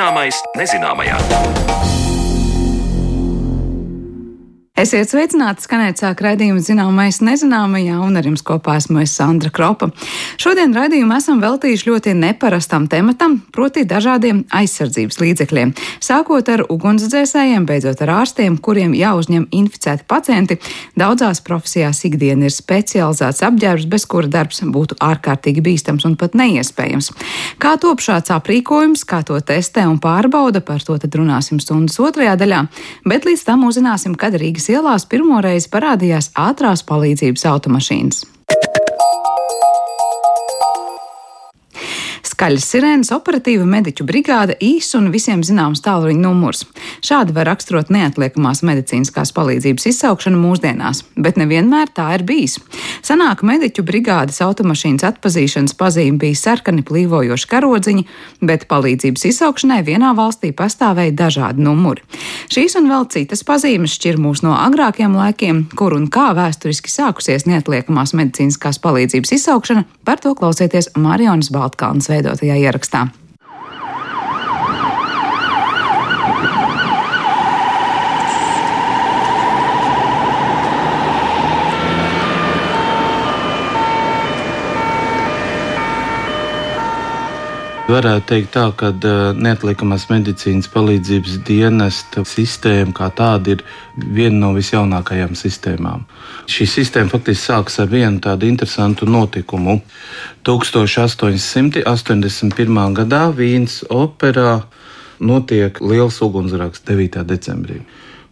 Zināmais nezināmajā. Esiet sveicināti, skanēt sāk raidījumu zināmais nezināmajā, un ar jums kopā esmu es Sandra Kropa. Šodien raidījumu esam veltījuši ļoti neparastam tematam, proti dažādiem aizsardzības līdzekļiem. Sākot ar ugunsdzēsējiem, beidzot ar ārstiem, kuriem jāuzņem inficēti pacienti, daudzās profesijās ikdiena ir specializēts apģērbs, bez kura darbs būtu ārkārtīgi bīstams un pat neiespējams. Kā top šāds aprīkojums, kā to testē un pārbauda, par to tad runāsim stundas otrajā daļā, bet līdz tam uzzināsim, kad Rīgas ielās pirmoreiz parādījās ātrās palīdzības automašīnas. Skaļas sirēnas, operatīva mediķu brigāde, īs un visiem zināms tālruņa numurs. Šādi var raksturot neatliekamās medicīniskās palīdzības izsaukšanu mūsdienās, bet nevienmēr tā ir bijis. Sanāk mediķu brigādes automašīnas atpazīšanas pazīme bija sarkani plīvojoši karodziņi, bet palīdzības izsaukšanai vienā valstī pastāvēja dažādi numuri. Šīs un vēl citas pazīmes šķir mūs no agrākiem laikiem, kur un kā vēsturiski sākusies neatliekamās medicīniskās palīdzības izsaukšana, par to klausieties Marijas Baltkalnas veidotu ja ierakstā. Varētu teikt, tā, ka neatliekamās medicīnas palīdzības dienesta sistēma kā tāda ir viena no visjaunākajām sistēmām. Šī sistēma faktiski sākas ar vienu tādu interesantu notikumu. 1881. gadā Vīnas operā notiek liels ugunsgrēks 9. decembrī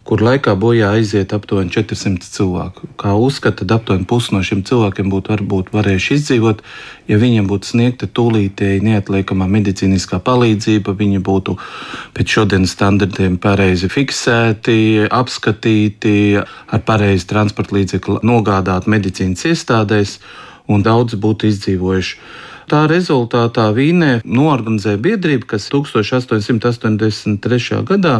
kur laikā bojā aiziet aptuveni 400 cilvēku. Kā uzskata, tad aptuveni pusi no šiem cilvēkiem būtu varbūt varējuši izdzīvot, ja viņiem būtu sniegta tūlītēji neatliekamā medicīniskā palīdzība, viņi būtu pēc šodienas standartiem pareizi fiksēti, apskatīti, ar pareizi transporta līdzekli nogādāti medicīnas iestādēs, un daudz būtu izdzīvojuši. Tā rezultātā Vīnē norganizēja biedrību, kas 1883. gadā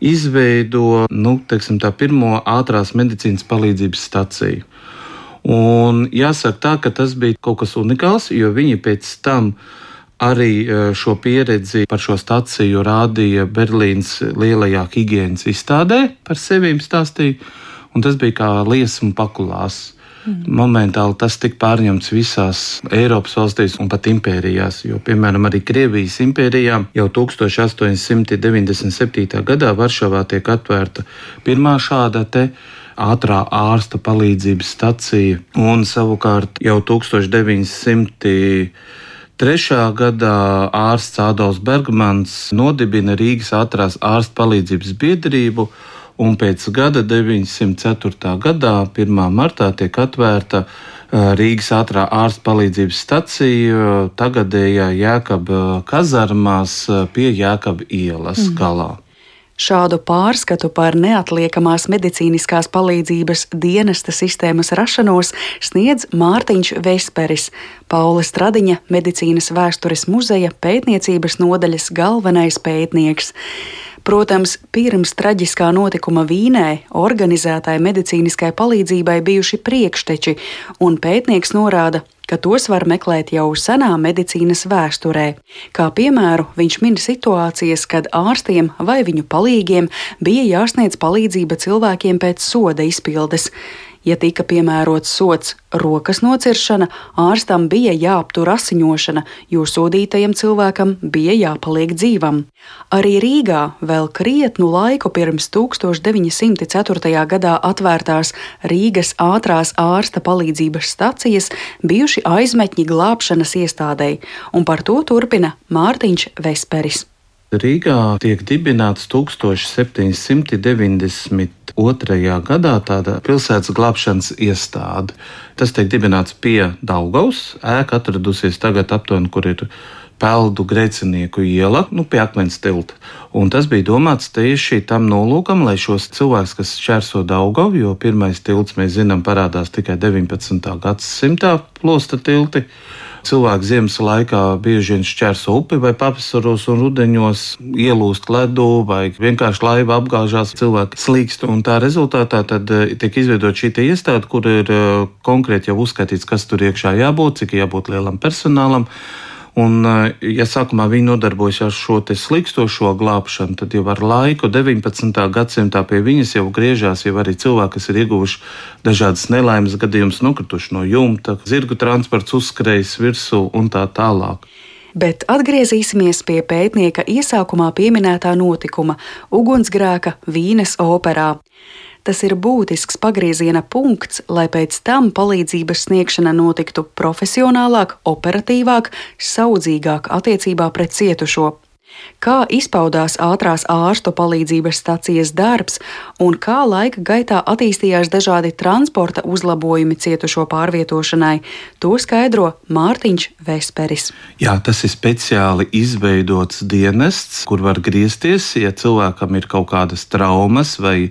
izveido nu, teiksim, tā pirmo ātrās medicīnas palīdzības staciju. Un jāsaka tā, ka tas bija kaut kas unikāls, jo viņi pēc tam arī e, šo pieredzi par šo staciju rādīja Berlīnas lielajā higiēnas izstādē, par sevi stāstīja, un tas bija kā liesmu pakulās. Mm. Momentāli tas tika pārņemts visās Eiropas valstīs un pat impērijās, jo, piemēram, arī Krievijas impērijā jau 1897. gadā Varšavā tiek atvērta pirmā šāda te ātrā ārsta palīdzības stacija, un savukārt jau 1900. Trešā gadā ārsts Ādams Bergmans nodibina Rīgas ātrās ārsta palīdzības biedrību, un pēc gada 904. gadā 1. martā tiek atvērta Rīgas ātrā ārsta palīdzības stacija tagadējā Jēkaba kazarmās pie Jēkaba ielas mm. galā. Šādu pārskatu par neatliekamās medicīniskās palīdzības dienesta sistēmas rašanos sniedz Mārtiņš Vesperis, Paula Stradiņa medicīnas vēstures muzeja pētniecības nodaļas galvenais pētnieks. Protams, pirms traģiskā notikuma Vīnē organizētai medicīniskai palīdzībai bijuši priekšteči, un pētnieks norāda, ka tos var meklēt jau senā medicīnas vēsturē. Kā piemēru viņš min situācijas, kad ārstiem vai viņu palīgiem bija jāsniedz palīdzība cilvēkiem pēc soda izpildes. Ja tika piemērots sots rokas nociršana, ārstam bija jāaptur asiņošana, jo sodītajam cilvēkam bija jāpaliek dzīvam. Arī Rīgā vēl krietnu laiku pirms 1904. gadā atvērtās Rīgas ātrās ārsta palīdzības stacijas bijuši aizmetņi glābšanas iestādēji, un par to turpina Mārtiņš Vesperis. Rīgā tiek dibināts 1792. gadā tāda pilsētas glābšanas iestāde. Tas tiek dibināts pie Daugaus. Ēka atradusies tagad aptuveni, kur ir peldu grēcinieku iela, nu, pie akmens tilta. Un tas bija domāts tieši tam nolūkam, lai šos cilvēkus, kas šķērso Daugavu, jo pirmais tilts, mēs zinām, parādās tikai 19. gadsimtā plosta tilti Cilvēki ziemas laikā bieži vien šķērso upi vai pavasaros un rudeņos ielūst ledu vai vienkārši laiva apgāžās, cilvēki slīkst. Un tā rezultātā tad eh, tiek izveidota šī iestāde, kur ir eh, konkrēti jau uzskaitīts, kas tur iekšā jābūt, cik jābūt lielam personālam. Un, eh, ja sākumā viņi nodarbojas ar šo slikstošo glābšanu, tad jau ar laiku, 19. gadsimtā pie viņas jau griežās jau arī cilvēki, kas ir ieguvuši dažādas nelaimes gadījumus, nokrituši no jumta, zirgu transports uzskrējis virsū un tā tālāk. Bet atgriezīsimies pie pētnieka iesākumā pieminētā notikuma - ugunsgrēka Vīnes operā. Tas ir būtisks pagrieziena punkts, lai pēc tam palīdzības sniegšana notiktu profesionālāk, operatīvāk, saudzīgāk attiecībā pret cietušo. Kā izpaudās ātrās ārstu palīdzības stacijas darbs un kā laika gaitā attīstījās dažādi transporta uzlabojumi cietušo pārvietošanai, to skaidro Mārtiņš Vesperis. Jā, tas ir speciāli izveidots dienests, kur var griezties, ja cilvēkam ir kaut kādas traumas vai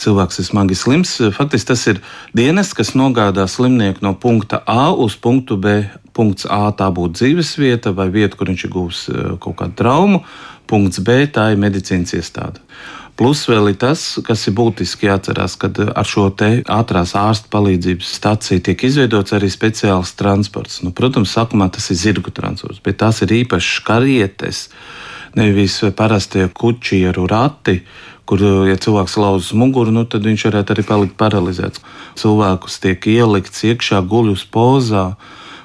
cilvēks ir smagi slims. Faktiski tas ir dienests, kas nogādā slimnieku no punkta A uz punktu B punkts A tā būtu dzīves vieta vai vieta, kur viņš ir guvis eh, kaut kādu traumu, punkts B tā ir medicīnas iestāde. Plus vēl ir tas, kas ir būtiski jāatcerās, ka eh, ar šo ātrās ārsta palīdzības staciju tiek izveidots arī speciāls transports. Nu, protams, sākumā tas ir zirgu transports, bet tās ir īpašas karietes, nevis parastie kučieru rati, kur, eh, ja cilvēks lauzas muguru, nu, tad viņš varētu arī palikt paralizēts. Cilvēkus tiek ielikts iekšā guļus pozā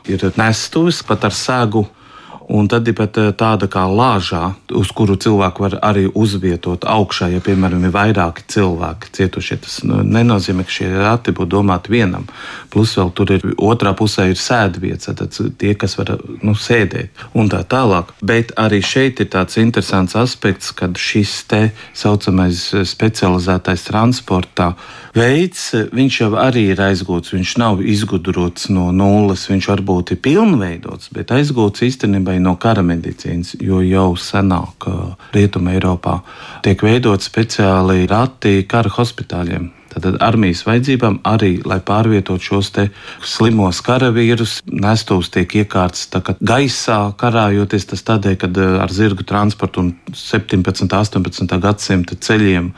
ir nestuvis pat ar segu. Un tad ir pat eh, tāda kā lāžā, uz kuru cilvēku var arī uzvietot augšā, ja, piemēram, ir vairāki cilvēki cietušie. Tas nu, nenozīmē, ka šie rati būtu domāti vienam. Plus vēl tur ir otrā pusē ir sēdvietas, tad tie, kas var nu, sēdēt un tā tālāk. Bet arī šeit ir tāds interesants aspekts, kad šis te saucamais specializētais transporta veids, viņš jau arī ir aizgūts. Viņš nav izgudrots no nulles, viņš varbūt ir pilnveidots, bet aizgūts īstenībā no kara medicīnas, jo jau senāk Rietumē Eiropā tiek veidot speciāli rati kara hospitāļiem. Tad armijas vajadzībām arī, lai pārvietotu šos slimos karavīrus, nestos tiek iekārts gaisā, karājoties tas tādēļ, ka ar zirgu transportu un 17. un 18. gadsimta ceļiem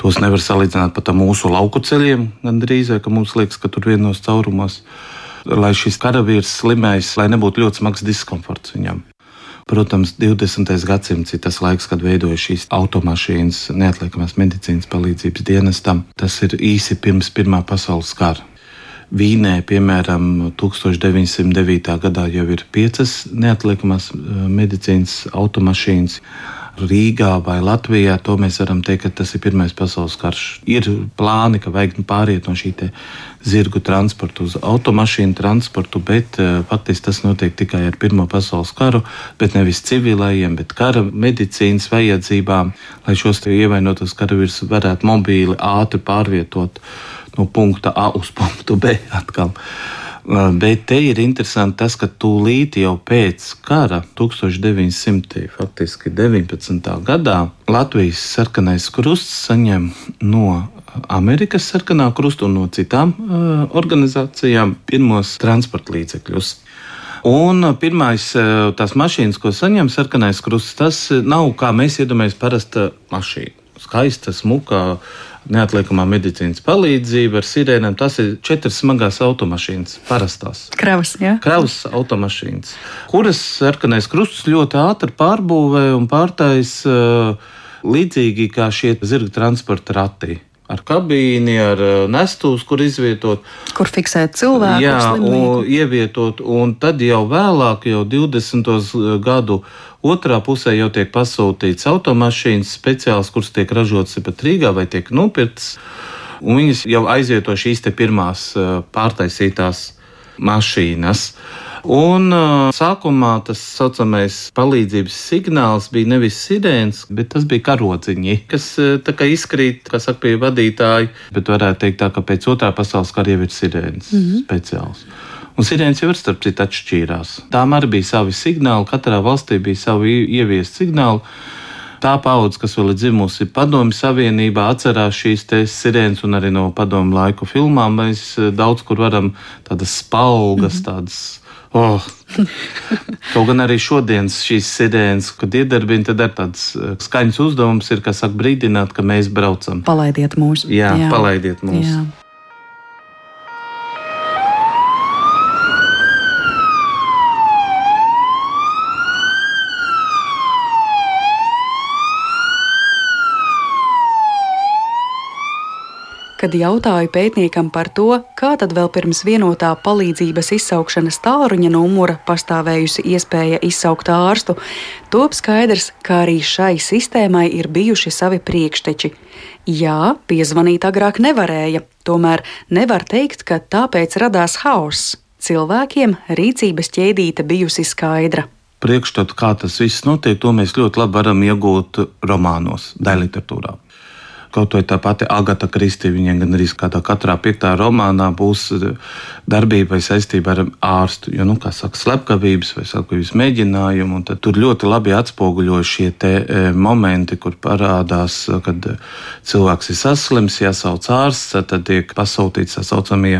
Tos nevar salīdzināt pat ar mūsu lauku ceļiem, gandrīz, vai ka mums liekas, ka tur vienos caurumos, lai šis karavīrs slimējis, lai nebūtu ļoti smags diskomforts viņam. Protams, 20. gadsimts ir tas laiks, kad veidojas šīs automašīnas, neatliekamās medicīnas palīdzības dienestam. Tas ir īsi pirms Pirmā pasaules kara. Vīnē, piemēram, 1909. gadā jau ir piecas neatliekamās eh, medicīnas automašīnas. Rīgā vai Latvijā, to mēs varam teikt, ka tas ir Pirmais pasaules karš. Ir plāni, ka vajag pāriet no šī zirgu transporta uz automašīnu transportu, bet uh, faktiski tas notiek tikai ar Pirmo pasaules karu, bet nevis civilajiem, bet kara medicīnas vajadzībām, lai šos ievainotos karavīrus varētu mobīli ātri pārvietot no punkta A uz punktu B atkal. Bet te ir interesanti tas, ka tūlīt jau pēc kara, 1919. gadā, Latvijas sarkanais krusts saņem no Amerikas sarkanā krusta un no citām uh, organizācijām pirmos transporta līdzekļus. Un pirmais tās mašīnas, ko saņem sarkanais krusts, tas nav kā mēs iedomājamies parasta mašīna. Skaista, smuka, neatliekamā medicīnas palīdzība ar sirēnām. Tas ir četras smagās automašīnas, parastās. Kravas, jā. Kravas automašīnas, kuras sarkanais krusts ļoti ātri pārbūvē un pārtais līdzīgi kā šie zirga transporta rati ar kabīni, ar nestus, kur izvietot. Kur fiksēt cilvēku? Jā, un ievietot, un tad jau vēlāk, jau 20. gadu Otrā pusē jau tiek pasūtīts automašīnas speciāls, kuras tiek ražotas pat Rīgā vai tiek nopirktas. Un viņas jau aizvieto šīs pirmās pārtaisītās mašīnas. Un sākumā tas saucamais palīdzības signāls bija nevis sirēns, bet tas bija karodziņi, kas uh, izkrīt, kā saka, pie vadītāja. Bet varētu teikt, tā, ka pēc otrā pasaules kara jau ir sirēns mm -hmm. speciāls. Un sirēnas jau ir starp citu atšķīrās. Tām arī bija savi signāli, katrā valstī bija savi ieviesti signāli. Tā paudze, kas vēl ir dzimusi Padomju Savienībā, atcerās šīs sirēnas, un arī no padomju laiku filmām mēs daudz kur varam tādas spalgas, mm -hmm. tādas. Oh. Kaut gan arī šodienas šīs sirēnas, kad iedarbina, tad ir tāds eh, skaņas uzdevums, ir, kas saka, brīdināt, ka mēs braucam. Palaidiet mūs. Jā, Jā. palaidiet mūs. Jā. Kad jautāju pētniekam par to, kā tad vēl pirms vienotā palīdzības izsaukšanas tālruņa numura pastāvējusi iespēja izsaukt ārstu, top skaidrs, ka arī šai sistēmai ir bijuši savi priekšteči. Jā, piezvanīt agrāk nevarēja, tomēr nevar teikt, ka tāpēc radās hauss. Cilvēkiem rīcības ķēdīte bijusi skaidra priekšstatu, kā tas viss notiek, to mēs ļoti labi varam iegūt romānos, daļliteratūrā. Kaut vai tā pati Agata Kristīna, viņa gan arī katrā piektā romānā būs darbība vai saistība ar ārstu. Jo, nu, kā saka, slepkavības vai slepkavības mēģinājumu, tad tur ļoti labi atspoguļojas šie te e, momenti, kur parādās, kad cilvēks ir saslims, jāsauc ārsts, tad tiek pasūtīts tā saucamie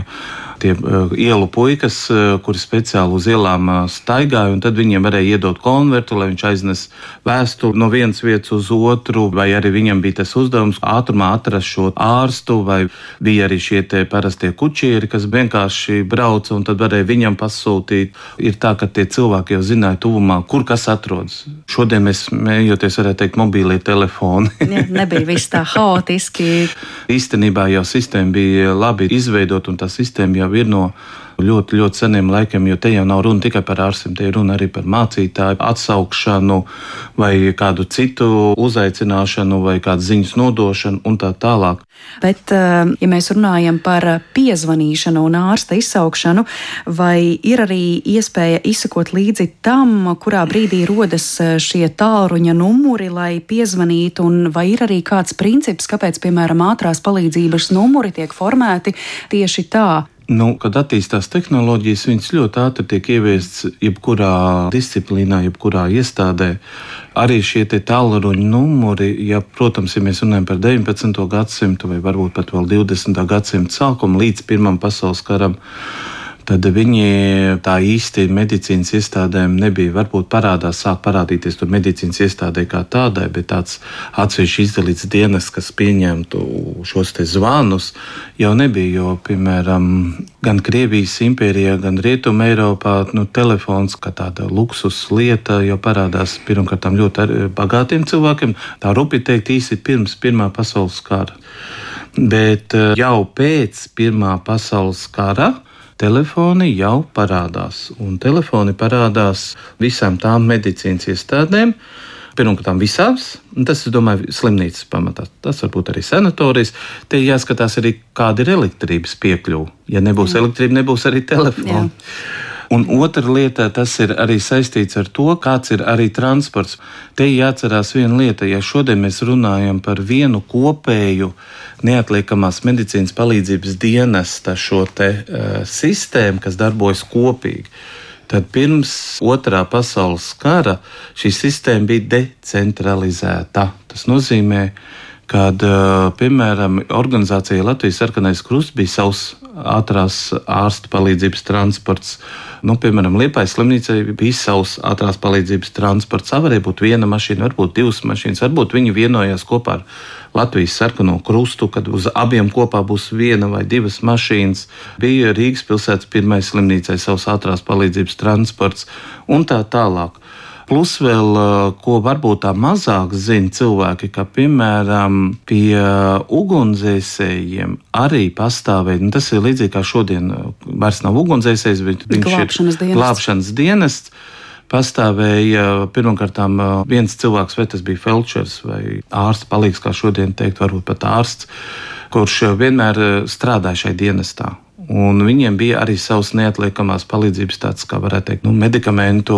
tie uh, ielu puikas, uh, kuri speciāli uz ielām uh, staigāja, un tad viņiem varēja iedot konvertu, lai viņš aiznes vēstuli no vienas vietas uz otru, vai arī viņam bija tas uzdevums ātrumā atrast šo ārstu, vai bija arī šie parastie kučieri, kas vienkārši brauca un tad varēja viņam pasūtīt. Ir tā, ka tie cilvēki jau zināja tuvumā, kur kas atrodas. Šodien mēs mējoties, varētu teikt, mobīlie telefoni. ja, nebija viss tā haotiski. Īstenībā jau sistēma bija labi izveidota un tā sistēma jau jau ir no ļoti, ļoti seniem laikiem, jo te jau nav runa tikai par ārstiem, te ir runa arī par mācītāju atsaukšanu vai kādu citu uzaicināšanu vai kādu ziņas nodošanu un tā tālāk. Bet, eh, ja mēs runājam par piezvanīšanu un ārsta izsaukšanu, vai ir arī iespēja izsakot līdzi tam, kurā brīdī rodas eh, šie tālruņa numuri, lai piezvanītu, un vai ir arī kāds princips, kāpēc, piemēram, ātrās palīdzības numuri tiek formēti tieši tā? Nu, kad attīstās tehnoloģijas, viņas ļoti ātri tiek ieviestas jebkurā disciplīnā, jebkurā iestādē. Arī šie tālruņa numuri, ja, protams, ja mēs runājam par 19. gadsimtu vai varbūt pat vēl 20. gadsimta sākumu līdz Pirmam pasaules karam, tad viņi tā īsti medicīnas iestādēm nebija. Varbūt parādās, sāk parādīties tur medicīnas iestādē kā tādai, bet tāds atsevišķi izdalīts dienas, kas pieņemtu šos te zvanus, jau nebija. Jo, piemēram, gan Krievijas impērijā, gan Rietumē Eiropā nu, telefons kā tāda luksus lieta jau parādās pirmkārt ļoti bagātiem cilvēkiem. Tā rupi teikt īsi pirms Pirmā pasaules kara. Bet eh, jau pēc Pirmā pasaules kara telefoni jau parādās. Un telefoni parādās visām tām medicīnas iestādēm. Pirmkārt, visās, tas ir domāju, slimnīcas pamatā. Tas var būt arī sanatorijas. Te jāskatās arī, kāda ir elektrības piekļuve. Ja nebūs Jā. elektrība, nebūs arī telefona. Jā. Un otra lieta, tas ir arī saistīts ar to, kāds ir arī transports. Te jāatcerās viena lieta, ja šodien mēs runājam par vienu kopēju neatliekamās medicīnas palīdzības dienesta šo te uh, sistēmu, kas darbojas kopīgi. Tad pirms otrā pasaules kara šī sistēma bija decentralizēta. Tas nozīmē, ka, piemēram, organizācija Latvijas sarkanais krusts bija savs ātrās ārsta palīdzības transports. Nu, piemēram, Liepājas slimnīcai bija savs ātrās palīdzības transports. Tā varēja būt viena mašīna, varbūt divas mašīnas, varbūt viņi vienojās kopā ar Latvijas sarkano krustu, kad uz abiem kopā būs viena vai divas mašīnas. Bija Rīgas pilsētas pirmais slimnīcai savs ātrās palīdzības transports un tā tālāk. Plus vēl, ko varbūt tā mazāk zina cilvēki, ka, piemēram, pie ugunsdzēsējiem arī pastāvēja, nu, tas ir līdzīgi kā šodien, vairs nav ugunsdzēsējs, bet viņš glābšanas ir glābšanas dienests pastāvēja pirmkārt viens cilvēks, vai tas bija felčers vai ārsts palīgs, kā šodien teikt, varbūt pat ārsts, kurš vienmēr strādāja šai dienestā. Un viņiem bija arī savs neatliekamās palīdzības, tāds, kā varētu teikt, nu, medikamentu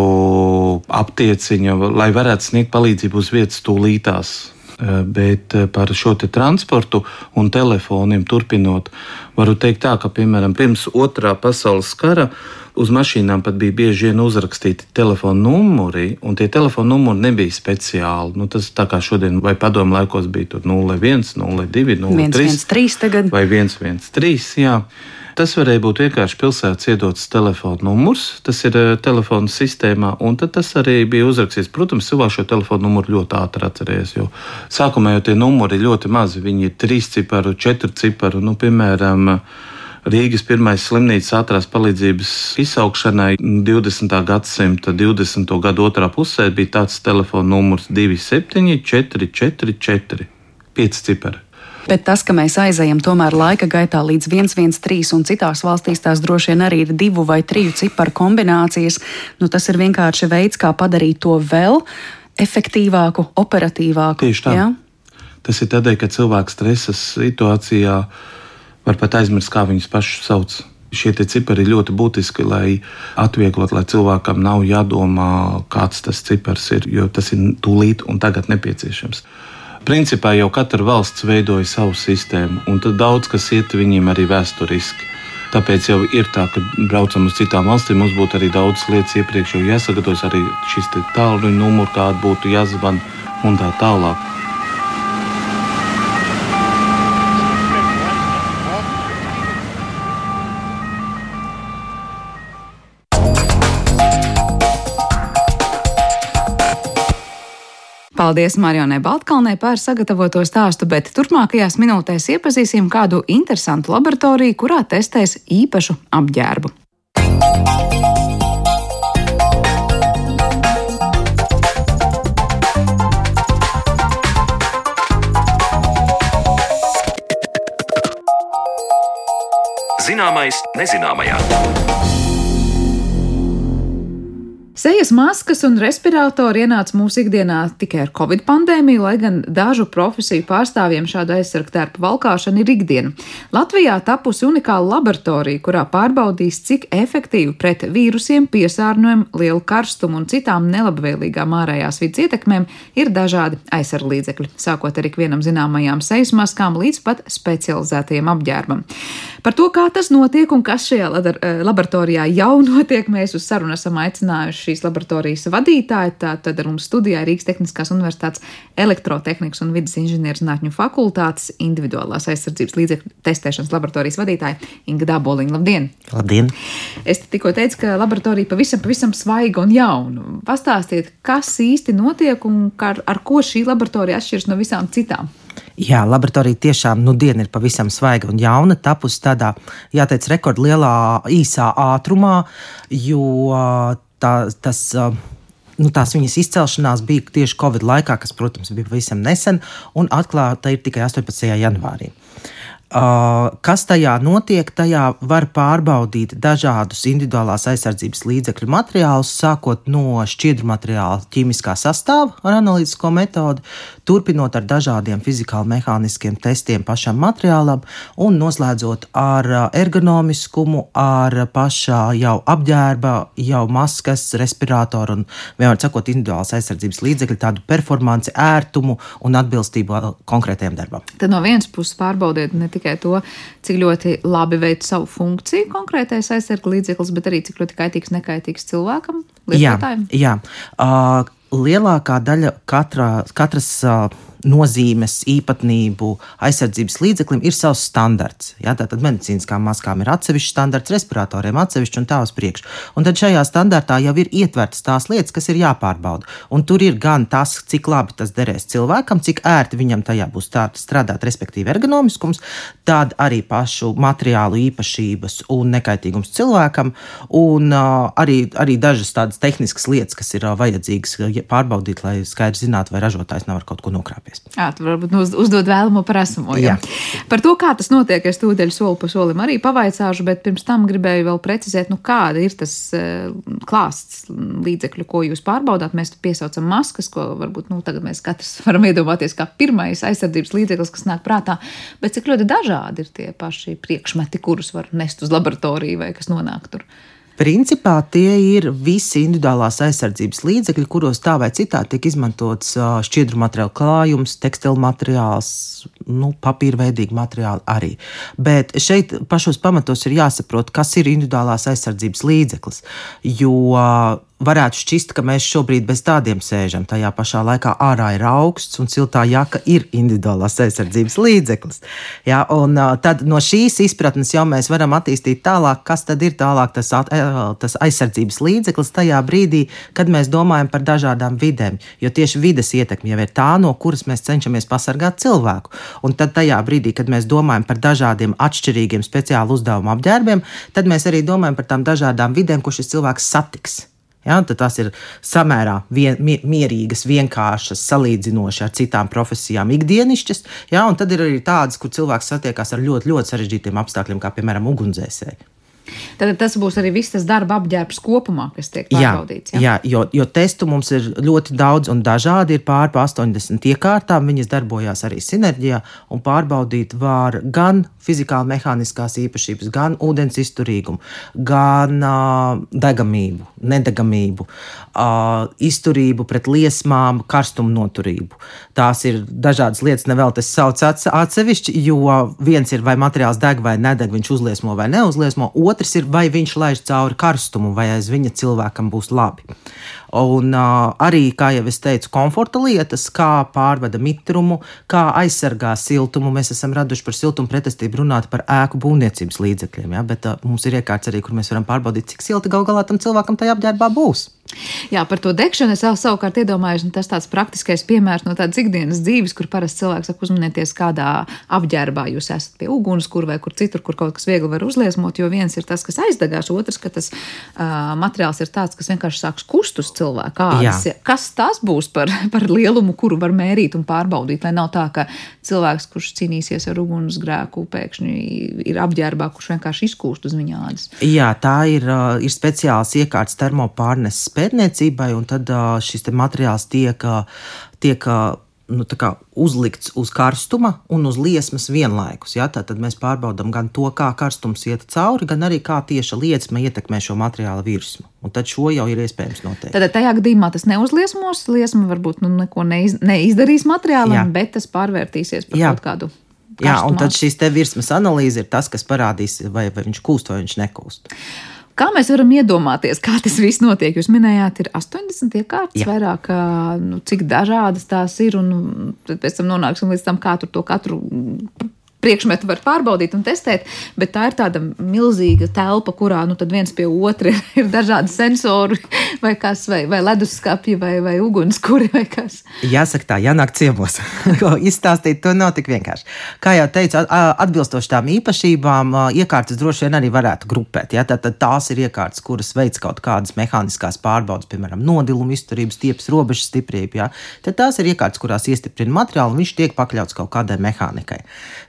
aptieciņa, lai varētu sniegt palīdzību uz vietas tūlītās. Eh, bet eh, par šo transportu un telefoniem turpinot, varu teikt, tā, ka piemēram pirms otrā pasaules kara uz mašīnām pat bija bieži vien uzrakstīti telefona numuri, un tie telefona numuri nebija speciāli. Nu, tas tā kā šodien vai padomu laikos bija 01, 02, 03 tagad. vai 113. Jā. Tas varēja būt vienkārši pilsētas iedots telefona numurs, tas ir uh, telefona sistēmā, un tas arī bija uzrakstīts. Protams, cilvēks šo telefona numuru ļoti ātri atcerēs, jo sākumā jau tie numuri ir ļoti mazi. Viņi ir trīs ciparu, četru ciparu. Nu, piemēram, Rīgas pirmais slimnīcas ātrās palīdzības izsaukšanai 20. gadsimta 20. gada otrā pusē bija tāds telefona numurs 27, 4, 4, 4, 5 cipari. Bet tas, ka mēs aizejam tomēr laika gaitā līdz 113 un citās valstīs tās droši vien arī ir divu vai triju ciparu kombinācijas, nu, tas ir vienkārši veids, kā padarīt to vēl efektīvāku, operatīvāku. Tieši tā. Ja? Tas ir tādēļ, ka cilvēks stresa situācijā var pat aizmirst, kā viņus pašus sauc. Šie cipari ir ļoti būtiski, lai atvieglotu, lai cilvēkam nav jādomā, kāds tas cipars ir, jo tas ir tūlīt un tagad nepieciešams. Principā jau katra valsts veidoja savu sistēmu, un tad daudz kas iet viņiem arī vēsturiski. Tāpēc jau ir tā, ka braucam uz citām valstīm, mums būtu arī daudz lietas iepriekš jau jāsagatavojas, arī šis tālruņa numurs, kāda būtu jāzvan un tā tālāk. Paldies Marionai Baltkalnei par sagatavoto stāstu, bet turpmākajās minūtēs iepazīsim kādu interesantu laboratoriju, kurā testēs īpašu apģērbu. Zināmais nezināmajā. Sejas maskas un respiratori ienāca mūsu ikdienā tikai ar covid pandēmiju, lai gan dažu profesiju pārstāvjiem šāda aizsargtērpa valkāšana ir ikdiena. Latvijā tapusi unikāla laboratorija, kurā pārbaudīs, cik efektīvi pret vīrusiem, piesārņojumu, lielu karstumu un citām nelabvēlīgām ārējās vidas ietekmēm ir dažādi aizsarglīdzekļi, sākot ar ikvienam zināmajām sejas maskām līdz pat specializētajiem apģērbam. Par to, kā tas notiek un kas šajā laboratorijā jau notiek, mēs uz sarunu esam aicinājuši šīs laboratorijas vadītāju. Tad ar mums studijā Rīgas Tehniskās Universitātes elektrotehnikas un vidas inženierzinātņu fakultātes individuālās aizsardzības līdzekļu testēšanas laboratorijas vadītāja Inga Daboliņa. Labdien! Labdien! Es tikko teicu, ka laboratorija pavisam, pavisam svaiga un jauna. Pastāstiet, kas īsti notiek un ar, ar ko šī laboratorija atšķiras no visām citām. Jā, laboratorija tiešām nu, diena ir pavisam svaiga un jauna, tapusi tādā, jāteic, rekordlielā īsā ātrumā, jo tā, tas. Nu, tās viņas izcelšanās bija tieši Covid laikā, kas, protams, bija pavisam nesen, un atklāta ir tikai 18. janvārī. Uh, kas tajā notiek? Tajā var pārbaudīt dažādus individuālās aizsardzības līdzekļu materiālus, sākot no šķiedru materiāla ķīmiskā sastāvā ar analītisko metodi, turpinot ar dažādiem fizikāli-mehāniskiem testiem pašam materiālam un noslēdzot ar uh, ergonomiskumu, ar pašā jau apģērba, jau maskas, respiratoru un, vienmēr sakot, individuālās aizsardzības līdzekļu, tādu performanci, ērtumu un atbilstību konkrētajam darbam. Tad no vienas puses pārbaudiet ne tikai to, cik ļoti labi veic savu funkciju konkrētais aizsarga līdzeklis, bet arī cik ļoti kaitīgs, nekaitīgs cilvēkam, lietotājiem. Jā, jā. Uh, lielākā daļa katrā, katras. Uh, nozīmes, īpatnību aizsardzības līdzeklim ir savs standarts. Ja? Tātad medicīniskām maskām ir atsevišķs standarts, respiratoriem atsevišķi un tā uz priekšu. Un tad šajā standartā jau ir ietvertas tās lietas, kas ir jāpārbauda. Un tur ir gan tas, cik labi tas derēs cilvēkam, cik ērti viņam tajā būs strādāt, respektīvi ergonomiskums, tad arī pašu materiālu īpašības un nekaitīgums cilvēkam, un uh, arī, arī dažas tādas tehniskas lietas, kas ir uh, vajadzīgas pārbaudīt, lai skaidri zinātu, vai ražotājs nav ar kaut ko nokrāpējis iespējas. Jā, tu varbūt uz, uzdod vēlamo par esamo. Jā. Jā. Par to, kā tas notiek, es tūdaļ soli pa solim arī pavaicāšu, bet pirms tam gribēju vēl precizēt, nu, kāda ir tas uh, klāsts līdzekļu, ko jūs pārbaudāt. Mēs piesaucam maskas, ko varbūt nu, tagad mēs katrs varam iedomāties kā pirmais aizsardzības līdzeklis, kas nāk prātā, bet cik ļoti dažādi ir tie paši priekšmeti, kurus var nest uz laboratoriju vai kas nonāk tur. Principā tie ir visi individuālās aizsardzības līdzekļi, kuros tā vai citā tiek izmantots šķiedru materiālu klājums, tekstilu materiāls, nu, papīra veidīgi materiāli arī. Bet šeit pašos pamatos ir jāsaprot, kas ir individuālās aizsardzības līdzeklis. Jo varētu šķist, ka mēs šobrīd bez tādiem sēžam. Tajā pašā laikā ārā ir augsts un siltā jaka ir individuālās aizsardzības līdzeklis. Ja, un, tad no šīs izpratnes jau mēs varam attīstīt tālāk, kas tad ir tālāk tas, tas aizsardzības līdzeklis tajā brīdī, kad mēs domājam par dažādām vidēm. Jo tieši vides ietekme jau ir tā, no kuras mēs cenšamies pasargāt cilvēku. Un tad tajā brīdī, kad mēs domājam par dažādiem atšķirīgiem speciālu uzdevumu apģērbiem, tad mēs arī domājam par tām dažādām vidēm, ko šis cilvēks satiks. Ja, tās ir samērā vien, mierīgas, vienkāršas, salīdzinoši ar citām profesijām, ikdienišķas. Ja, tad ir arī tādas, kur cilvēks satiekas ar ļoti, ļoti sarežģītiem apstākļiem, kā piemēram ugunsdzēsēji. Tad tas būs arī viss tas darba apģērbs kopumā, kas tiek pārbaudīts. Jā, jā? jā jo, jo testu mums ir ļoti daudz un dažādi. Ir pāri 80 iekārtām, viņas darbojās arī sinerģijā, un pārbaudīt var gan fizikāli mehāniskās īpašības, gan ūdens izturīgumu, gan uh, degamību, nedegamību, uh, izturību pret liesmām, karstumu noturību. Tās ir dažādas lietas, nevēl tas sauc atsevišķi, jo viens ir vai materiāls deg vai nedeg, viņš uzliesmo vai neuzliesmo, otrs ir vai viņš laiž cauri karstumu, vai aiz viņa cilvēkam būs labi. Un uh, arī, kā jau es teicu, komforta lietas, kā pārvada mitrumu, kā aizsargā siltumu. Mēs esam raduši par siltumu pretestību runāt par ēku būvniecības līdzekļiem, ja? bet uh, mums ir iekārts arī, kur mēs varam pārbaudīt, cik silti gal galā tam cilvēkam tajā apģērbā būs. Jā, par to degšanu es savukārt iedomājos, nu, tas tāds praktiskais piemērs no tādas ikdienas dzīves, kur parasti cilvēks saka, uzmanieties, kādā apģērbā jūs esat pie uguns, kur vai kur citur, kur kaut kas viegli var uzliesmot. Jo viens ir tas, kas aizdegās, otrs, ka tas uh, materiāls ir tāds, kas vienkārši sāks kust uz cilvēku ādas. Kas tas būs par, par lielumu, kuru var mērīt un pārbaudīt, lai nav tā, ka cilvēks, kurš cīnīsies ar ugunsgrēku, pēkšņi ir apģērbā, kurš vienkārši izkūst uz viņa ādas. Jā, tā ir, ir speciāls iekārts termopārneses pētniecībai, un tad šis materiāls tiek, tiek nu, uzlikts uz karstuma un uz liesmas vienlaikus. Ja? Tad mēs pārbaudām gan to, kā karstums iet cauri, gan arī kā tieši liesma ietekmē šo materiālu virsmu. Un tad šo jau ir iespējams noteikt. Tad tajā gadījumā tas neuzliesmos, liesma varbūt nu, neko neiz, neizdarīs materiālam, Jā. bet tas pārvērtīsies par Jā. kaut kādu. Karstumā. Jā, un tad šīs virsmas analīze ir tas, kas parādīs, vai, vai viņš kūst vai viņš nekūst. Kā mēs varam iedomāties, kā tas viss notiek? Jūs minējāt, ir 80 iekārtas, Jā. vairāk, nu, cik dažādas tās ir, un pēc tam nonāksim līdz tam, kā tur to katru priekšmetu var pārbaudīt un testēt, bet tā ir tāda milzīga telpa, kurā nu, viens pie otra ir dažādi sensori, vai, kas, vai, vai leduskapji, vai, vai ugunskura. Jāsaka, tā jānāk ciemos. Izstāstīt to nav tik vienkārši. Kā jau teicu, atbilstoši tām īpašībām, iekārtas droši vien arī varētu grupēt. Ja? Tad, tad tās ir iekārtas, kuras veic kaut kādas mehāniskās pārbaudes, piemēram, nodilumu izturības, stiepas, robežas stiprību. Ja? Tad tās ir iekārtas, kurās iestiprina materiālu, un viņš tiek pakļauts kaut kādai mehānikai.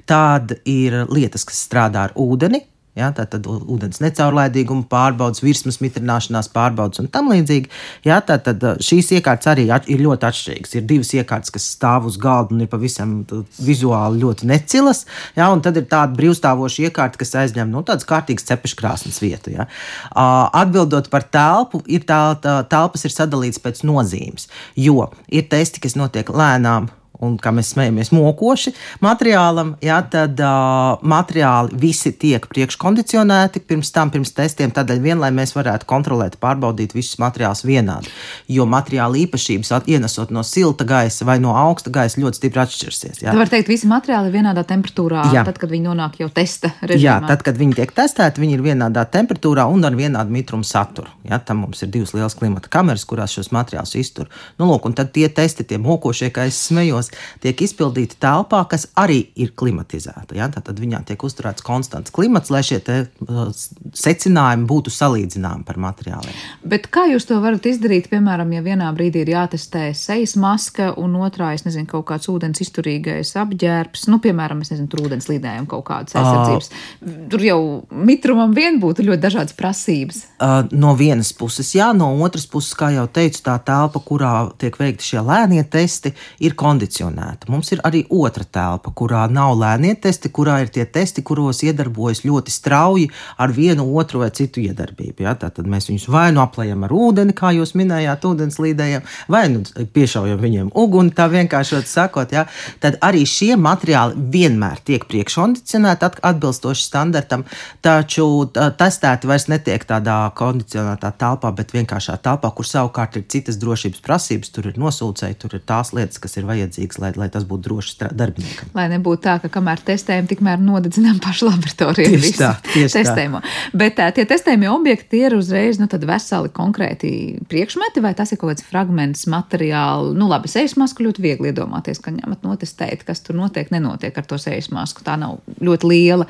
Tad ir lietas, kas strādā ar ūdeni. Ja, tā tad ūdens necaurlaidīguma pārbaudas, virsmas mitrināšanās pārbaudas un tam līdzīgi. Ja, tā tad šīs iekārtas arī ir ļoti atšķirīgas. Ir divas iekārtas, kas stāv uz galda un ir pavisam vizuāli ļoti necilas. Ja, un tad ir tāda brīvstāvoša iekārta, kas aizņem nu, tādas kārtīgas cepeškrāsnes vietu. Ja. Atbildot par telpu, ir tā, tā telpas ir sadalītas pēc nozīmes, jo ir testi, kas notiek lēnām un, kā mēs smējamies, mokoši materiālam, jā, tad uh, materiāli visi tiek priekškondicionēti pirms tam, pirms testiem. Tādēļ vien, lai mēs varētu kontrolēt, pārbaudīt visus materiālus vienādi. Jo materiāla īpašības, ienesot no silta gaisa vai no augsta gaisa, ļoti stipri atšķirsies. Jā. Tā var teikt, visi materiāli ir vienādā temperatūrā, jā. tad, kad viņi nonāk jau testa režīmā. Jā, tad, kad viņi tiek testēti, viņi ir vienādā temperatūrā un ar vienādu mitrumu saturu. Jā, tam mums ir divas lielas klimata kameras, kurās šos materiālus iztur. Nu, lūk, un tad tie testi, tie mokošie, kā es smējos, tiek izpildīti telpā, kas arī ir klimatizēta. Ja? Tad viņā tiek uzturēts konstants klimats, lai šie te, uh, secinājumi būtu salīdzināmi par materiāliem. Bet kā jūs to varat izdarīt, piemēram, ja vienā brīdī ir jātestē sejas maska un otrā, es nezinu, kaut kāds ūdens izturīgais apģērbs, nu, piemēram, es nezinu, tur ūdens lidējumi kaut kādas aizsardzības. Uh, tur jau mitrumam vien būtu ļoti dažādas prasības. Uh, no vienas puses, jā, no otras puses, kā jau teicu, tā telpa, kurā tiek veikti šie lēnie testi, ir kondicionēta kondicionēta. Mums ir arī otra telpa, kurā nav lēnie testi, kurā ir tie testi, kuros iedarbojas ļoti strauji ar vienu, otru vai citu iedarbību. Ja? Tad mēs viņus vai nu aplējam ar ūdeni, kā jūs minējāt, ūdens līdējiem, vai nu piešaujam viņiem uguni, tā vienkāršot sakot. Ja? Tad arī šie materiāli vienmēr tiek priekškondicionēti atbilstoši standartam, taču testēti vairs netiek tādā kondicionētā telpā, bet vienkāršā telpā, kur savukārt ir citas drošības prasības, tur ir nosūcēji, tur ir tās lietas, kas ir vajadzīgas lai, lai tas būtu drošs darbiniekam. Lai nebūtu tā, ka kamēr testējam, tikmēr nodedzinām pašu laboratoriju. Tieši tā, tieši testējumu. Tā. Bet tā, tie testējumie objekti ir uzreiz nu, veseli konkrēti priekšmeti, vai tas ir kaut kāds fragments materiāli. Nu, labi, sejas masku ļoti viegli iedomāties, ka ņemat notestēt, kas tur notiek, nenotiek ar to sejas masku. Tā nav ļoti liela.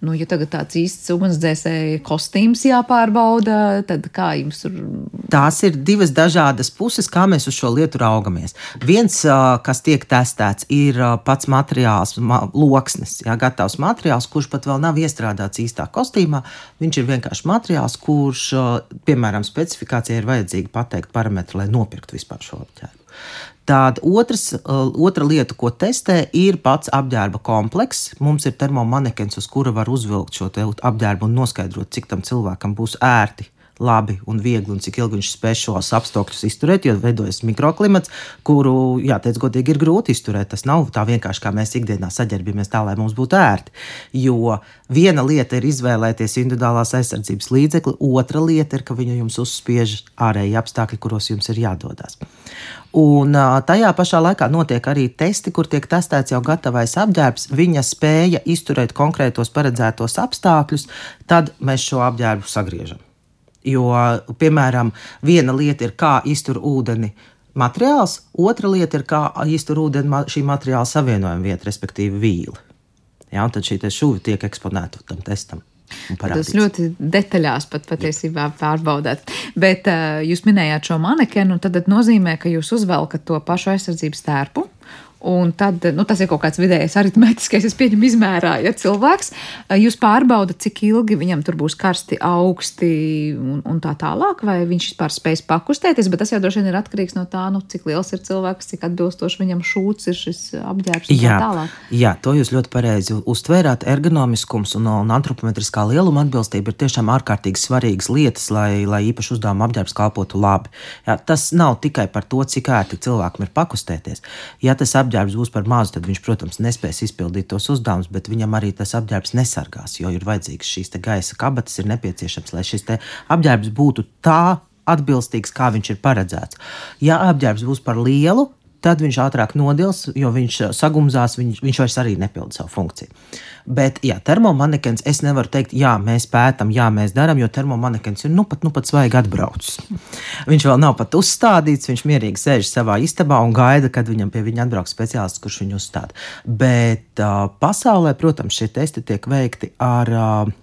Nu, ja tagad tāds īsts ugunsdzēsēja kostīms jāpārbauda, tad kā jums tur? Tās ir divas dažādas puses, kā mēs uz šo lietu raugamies. Viens, kas tiek testēts, ir pats materiāls, loksnes, jā, gatavs materiāls, kurš pat vēl nav iestrādāts īstā kostīmā. Viņš ir vienkārši materiāls, kurš, piemēram, specifikācijai ir vajadzīgi pateikt parametri, lai nopirktu vispār šo apģērbu. Tāda otrs, uh, otra lieta, ko testē, ir pats apģērba komplekss. Mums ir termomanekens, uz kura var uzvilkt šo apģērbu un noskaidrot, cik tam cilvēkam būs ērti labi un viegli, un cik ilgi viņš spēj šos apstākļus izturēt, jo veidojas mikroklimats, kuru, jāteic, godīgi ir grūti izturēt. Tas nav tā vienkārši, kā mēs ikdienā saģērbjamies tā, lai mums būtu ērti. Jo viena lieta ir izvēlēties individuālās aizsardzības līdzekli, otra lieta ir, ka viņu jums uzspiež ārēji apstākļi, kuros jums ir jādodas. Un tajā pašā laikā notiek arī testi, kur tiek testēts jau gatavais apģērbs, viņa spēja izturēt konkrētos paredzētos apstākļus, tad mēs šo apģērbu sagriežam. Jo, piemēram, viena lieta ir, kā iztur ūdeni materiāls, otra lieta ir, kā iztur ūdeni šī materiāla savienojuma vieta, respektīvi vīli. Ja, tad šī šuva tiek eksponēta tam testam. Tas ļoti detaļās pat patiesībā pārbaudāt. Bet uh, jūs minējāt šo manekenu, tad nozīmē, ka jūs uzvelkat to pašu aizsardzības tērpu Un tad nu, tas ir kaut kāds vidējais aritmētiskais, es pieņemu, izmērā, ja cilvēks jūs pārbaudat, cik ilgi viņam tur būs karsti, augsti un, un tā tālāk, vai viņš vispār spēs pakustēties, bet tas jau droši vien ir atkarīgs no tā, nu, cik liels ir cilvēks, cik atbilstoši viņam šūts ir šis apģērbs. Jā, jā, to jūs ļoti pareizi uztvērāt. Ergonomiskums un, un antropometriskā lieluma atbilstība ir tiešām ārkārtīgi svarīgas lietas, lai, lai īpaši uzdevuma apģērbs kalpotu labi. Jā, tas nav tikai par to, cik ērti cilvēkam ir pakustēties. Ja tas apģērbs būs par mazu, tad viņš, protams, nespēs izpildīt tos uzdevumus, bet viņam arī tas apģērbs nesargās, jo ir vajadzīgs šīs gaisa kabatas, ir nepieciešams, lai šis apģērbs būtu tā atbilstīgs, kā viņš ir paredzēts. Ja apģērbs būs par lielu, tad viņš ātrāk nodils, jo viņš uh, sagumzās, viņš, viņš vairs arī nepilda savu funkciju. Bet, jā, termomanekens, es nevaru teikt, jā, mēs pētām, jā, mēs darām, jo termomanekens ir nu pat, nu pat svaigi atbraucis. Viņš vēl nav pat uzstādīts, viņš mierīgi sēž savā istabā un gaida, kad viņam pie viņa atbrauks speciālists, kurš viņu uzstāda. Bet uh, pasaulē, protams, šie testi tiek veikti ar. Uh,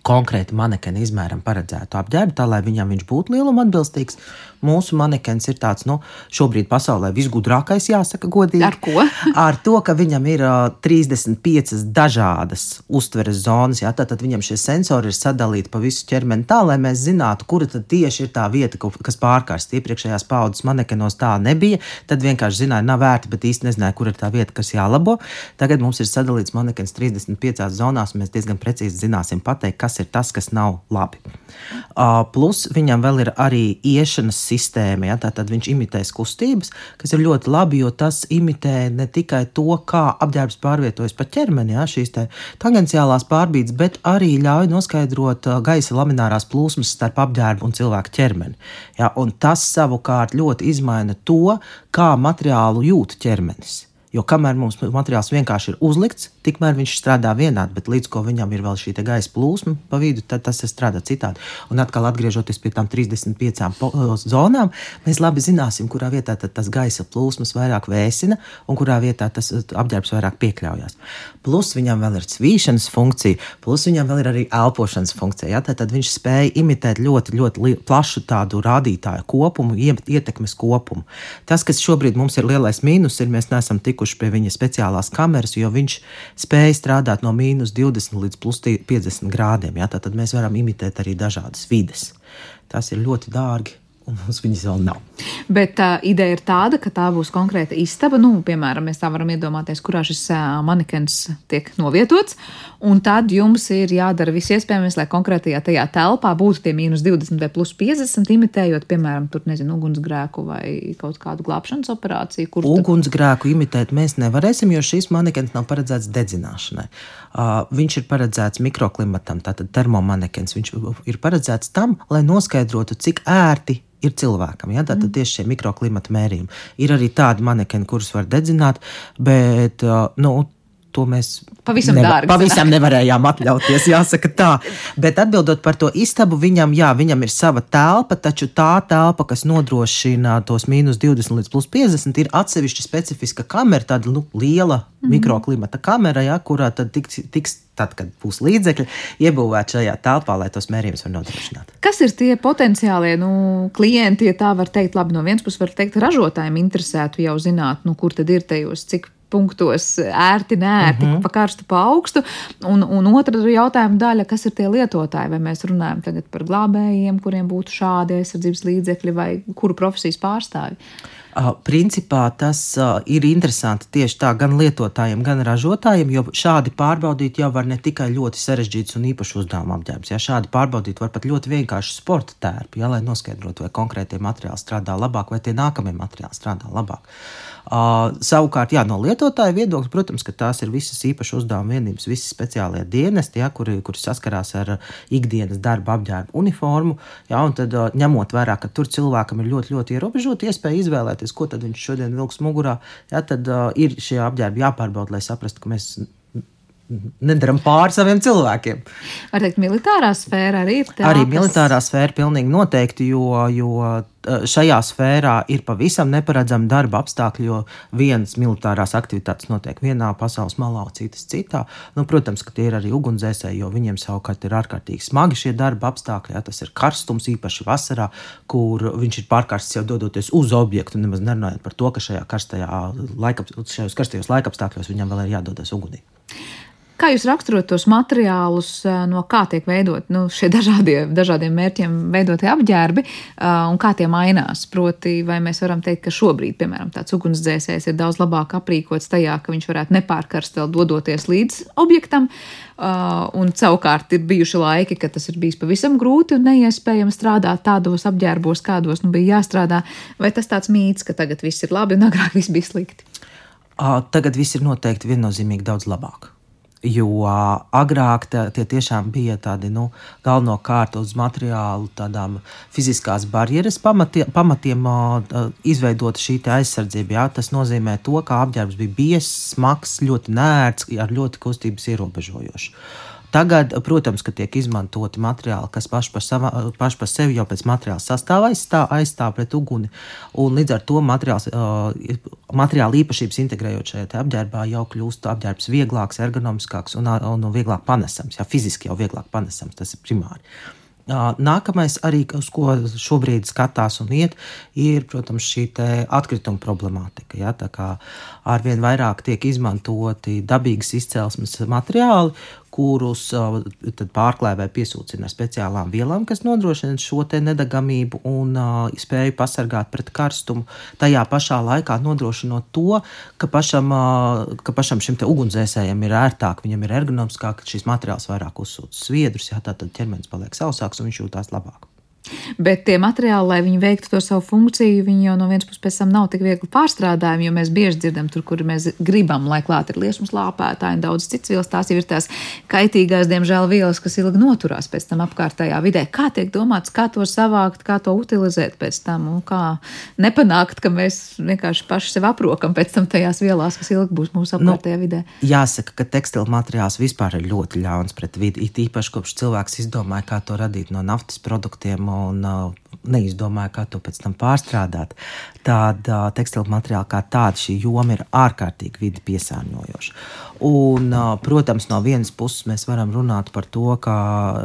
konkrēti manekeni izmēram paredzētu apģērbu, tā lai viņam viņš būtu lieluma atbilstīgs. Mūsu manekens ir tāds, nu, šobrīd pasaulē visgudrākais, jāsaka, godīgi. Ar ko? Ar to, ka viņam ir uh, 35 dažādas uztveres zonas. Jā, tad viņam šie sensori ir sadalīti pa visu ķermeni tā, lai mēs zinātu, kura tad tieši ir tā vieta, kas pārkarst. Iepriekšējās paudzes manekenos tā nebija. Tad vienkārši zināja, nav vērti, bet īsti nezināja, kur ir tā vieta, kas jālabo. Tagad mums ir sadalīts manekens 35 zonās, un mēs diezgan precīzi zināsim pateikt, kas ir tas, kas nav labi. Uh, plus viņam vēl ir arī iešanas sistēma. Ja? Tad viņš imitēs kustības, kas ir ļoti labi, jo tas imitē ne tikai to, kā apģērbs pārvietojas pa ķermeni, ja? šīs tangenciālās pārbīdes, bet arī ļauj noskaidrot uh, gaisa laminārās plūsmas starp apģērbu un cilvēku ķermeni. Ja? Un tas savukārt ļoti izmaina to, kā materiālu jūt ķermenis. Jo kamēr mums materiāls vienkārši ir uzlikts, tikmēr viņš strādā vienādi, bet līdz ko viņam ir vēl šī gaisa plūsma pa vidu, tad tas strādā citādi. Un atkal atgriežoties pie tām 35 zonām, mēs labi zināsim, kurā vietā tas gaisa plūsmas vairāk vēsina un kurā vietā tas apģērbs vairāk piekļaujas. Plus viņam vēl ir svīšanas funkcija, plus viņam vēl ir arī elpošanas funkcija. Ja? Tad viņš spēja imitēt ļoti, ļoti plašu tādu rādītāju kopumu, ietekmes kopumu. Tas, kas šobrīd mums ir lielais mīnus, ir mēs neesam tikuši tikuši pie viņa speciālās kameras, jo viņš spēja strādāt no mīnus 20 līdz plus 50 grādiem. Ja? Tad mēs varam imitēt arī dažādas vides. Tas ir ļoti dārgi un mums viņas vēl nav. Bet uh, ideja ir tāda, ka tā būs konkrēta istaba. Nu, piemēram, mēs tā varam iedomāties, kurā šis uh, manikens tiek novietots. Un tad jums ir jādara viss iespējamais, lai konkrētajā tajā telpā būtu tie mīnus 20 vai plus 50, imitējot, piemēram, tur, nezinu, ugunsgrēku vai kaut kādu glābšanas operāciju. Ugunsgrēku tad... imitēt mēs nevarēsim, jo šis manikens nav paredzēts dedzināšanai. Uh, viņš ir paredzēts mikroklimatam, tātad termomanekens. Viņš ir paredzēts tam, lai noskaidrotu, cik ērti ir cilvēkam. Ja? Tātad mm. tieši šie mikroklimata mērījumi. Ir arī tādi manekeni, kurus var dedzināt, bet nu, to mēs pavisam, neva, dārgi, pavisam nevarējām atļauties. Jāsaka tā. Bet atbildot par to istabu, viņam, jā, viņam ir sava telpa, taču tā telpa, kas nodrošina tos mīnus 20 līdz plus 50, ir atsevišķa specifiska kamera, tāda nu, liela mm -hmm. mikroklimata kamera, jā, kurā tad tiks, tiks tad, kad būs līdzekļi, iebūvēt šajā telpā, lai tos mērījumus var nodrošināt. Kas ir tie potenciālie nu, klienti, ja tā var teikt, labi, no vienas puses var teikt, ražotājiem interesētu jau zināt, nu, kur tad ir tajos, cik punktos ērti, nērti, mm -hmm. pa karstu, pa augstu. Un, un otra jautājuma daļa, kas ir tie lietotāji? Vai mēs runājam tagad par glābējiem, kuriem būtu šādi aizsardzības līdzekļi vai kuru profesijas pārstāvi? Principā tas ir interesanti tieši tā gan lietotājiem, gan ražotājiem, jo šādi pārbaudīt jau var ne tikai ļoti sarežģīts un īpašs uzdevuma apģērbs. Ja šādi pārbaudīt var pat ļoti vienkārši sporta tērpi, ja, lai noskaidrotu, vai konkrētie materiāli strādā labāk, vai tie nākamie materiāli strādā labāk. Uh, savukārt, jā, no lietotāja viedokļa, protams, ka tās ir visas īpašas uzdevuma vienības, visi speciālie dienesti, jā, kuri, kuri saskarās ar ikdienas darba apģērbu uniformu. Un tad, uh, ņemot vērā, ka tur cilvēkam ir ļoti, ļoti ierobežota iespēja izvēlēties, ko viņš šodien vilks mugurā, jā, tad uh, ir šie apģērbi jāpārbauda, lai saprastu, ka mēs nedaram pāri saviem cilvēkiem. Var teikt, militārā sfēra arī ir tā. Arī militārā sfēra pilnīgi noteikti, jo, jo šajā sfērā ir pavisam neparedzami darba apstākļi, jo vienas militārās aktivitātes notiek vienā pasaules malā, citas citā. Nu, protams, ka tie ir arī ugunsdzēsēji, jo viņiem savukārt ir ārkārtīgi smagi šie darba apstākļi. Jā, tas ir karstums, īpaši vasarā, kur viņš ir pārkarsts jau dodoties uz objektu, nemaz nerunājot par to, ka šajā karstajā laika, šajos karstajos laikapstākļos viņam vēl ir jādodas ugunī. Kā jūs raksturot tos materiālus, no kā tiek veidot nu, šie dažādie, dažādiem mērķiem veidotie apģērbi un kā tie mainās? Proti, vai mēs varam teikt, ka šobrīd, piemēram, tāds ugunsdzēsējs ir daudz labāk aprīkots tajā, ka viņš varētu nepārkarst vēl dodoties līdz objektam, un savukārt ir bijuši laiki, kad tas ir bijis pavisam grūti un neiespējami strādāt tādos apģērbos, kādos nu bija jāstrādā, vai tas tāds mīts, ka tagad viss ir labi un agrāk viss bija slikti? Tagad viss ir noteikti viennozīmīgi daudz labāk. Jo agrāk tā, tie tiešām bija tādi nu, galvenokārt uz materiālu, tādām fiziskās barjeras pamatiem, pamatiem izveidota šī aizsardzība. Jā. Tas nozīmē to, ka apģērbs bija biezs, smags, ļoti nērts, ar ļoti kustības ierobežojošu. Tagad, protams, ka tiek izmantoti materiāli, kas paši par, sava, paši par sevi jau pēc materiāla sastāvā aizstāv, aizstāv pret uguni. Līdz ar to materiāls, materiāla īpašības integrējot šajā apģērbā, jau kļūst apģērbs vieglāks, ergonomiskāks un, un vieglāk panesams. Jā, fiziski jau vieglāk panesams, tas ir primāri. Nākamais, arī uz ko šobrīd skatās un iet, ir, protams, šī atkrituma problemātika. Ja? Tā kā arvien vairāk tiek izmantoti dabīgas izcelsmes materiāli, kurus pārklāj vai piesūcina ar speciālām vielām, kas nodrošina šo nedagamību un uh, spēju pasargāt pret karstumu. Tajā pašā laikā nodrošinot to, ka pašam, uh, ka pašam šim ugunsdzēsējam ir ērtāk, viņam ir ergonomiskāk, ka šis materiāls vairāk uzsūc sviedrus, jā, tad ķermenis paliek sausāks un viņš jūtās labāk. Bet tie materiāli, lai viņi veiktu to savu funkciju, viņi jau no vienas puses pēc tam nav tik viegli pārstrādājami, jo mēs bieži dzirdam, tur, kur mēs gribam, lai klāt ir liesmas lāpētāji un daudz cits vielas. Tās jau ir tās kaitīgās, diemžēl, vielas, kas ilgi noturās pēc tam apkārtējā vidē. Kā tiek domāts, kā to savākt, kā to utilizēt pēc tam un kā nepanākt, ka mēs vienkārši paši sev aprokam pēc tam tajās vielās, kas ilgi būs mūsu nu, apkārtējā nu, vidē. Jāsaka, ka tekstila materiāls vispār ir ļoti ļauns pret vidi, it īpaši kopš cilvēks izdomāja, kā to radīt no naftas produktiem un uh, neizdomāja, kā to pēc tam pārstrādāt. Tāda tekstila materiāla kā tāda šī joma ir ārkārtīgi vidi piesārņojoša. Un, uh, protams, no vienas puses mēs varam runāt par to, ka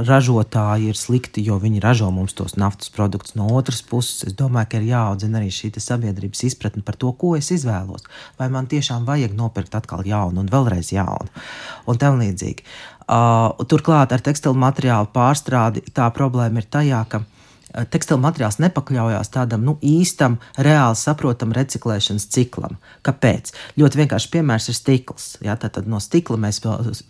ražotāji ir slikti, jo viņi ražo mums tos naftas produktus. No otras puses, es domāju, ka ir jāaudzina arī šī sabiedrības izpratne par to, ko es izvēlos. Vai man tiešām vajag nopirkt atkal jaunu un vēlreiz jaunu un tam līdzīgi. Uh, turklāt ar tekstilu materiālu pārstrādi tā problēma ir tajā, ka tekstila materiāls nepakļaujās tādam nu, īstam, reāli saprotamam reciklēšanas ciklam. Kāpēc? Ļoti vienkārši piemērs ir stikls. Ja? Tad no stikla mēs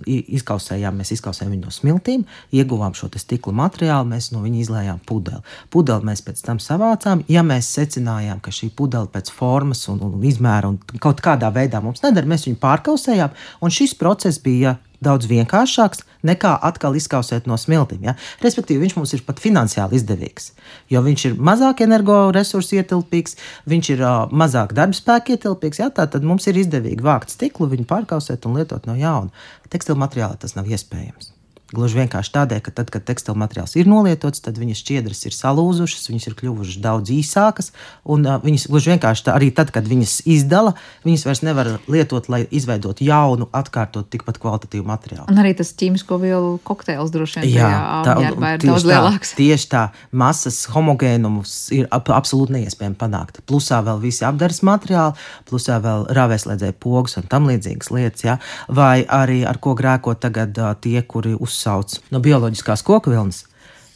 izkausējām, mēs izkausējām viņu no smiltīm, ieguvām šo stikla materiālu, mēs no viņa izlējām pudeli. Pudeli mēs pēc tam savācām. Ja mēs secinājām, ka šī pudele pēc formas un, un izmēra un kaut kādā veidā mums nedara, mēs viņu pārkausējām, un šis process bija daudz vienkāršāks nekā atkal izkausēt no smiltīm. Ja? Respektīvi, viņš mums ir pat finansiāli izdevīgs, jo viņš ir mazāk energoresursu ietilpīgs, viņš ir uh, mazāk darbspēka ietilpīgs. Ja? Tad mums ir izdevīgi vākt stiklu, viņu pārkausēt un lietot no jauna. Tekstilu materiālā tas nav iespējams. Gluži vienkārši tādēļ, ka tad, kad tekstila materiāls ir nolietots, tad viņas šķiedras ir salūzušas, viņas ir kļuvušas daudz īsākas. Un uh, viņas gluži vienkārši tā, arī tad, kad viņas izdala, viņas vairs nevar lietot, lai izveidotu jaunu, atkārtot tikpat kvalitatīvu materiālu. Un arī tas ķīmisko vielu kokteils droši vien Jā, tā, ir daudz tā, lielāks. Tieši tā, masas homogēnumus ir ap, absolūti neiespējami panākt. Plusā vēl visi apdares materiāli, plusā vēl rāvēslēdzēja pogas un tam līdzīgas lietas. Ja? Vai arī ar ko grēko tagad uh, tie, kuri uz uzsauc no bioloģiskās koku vilnas,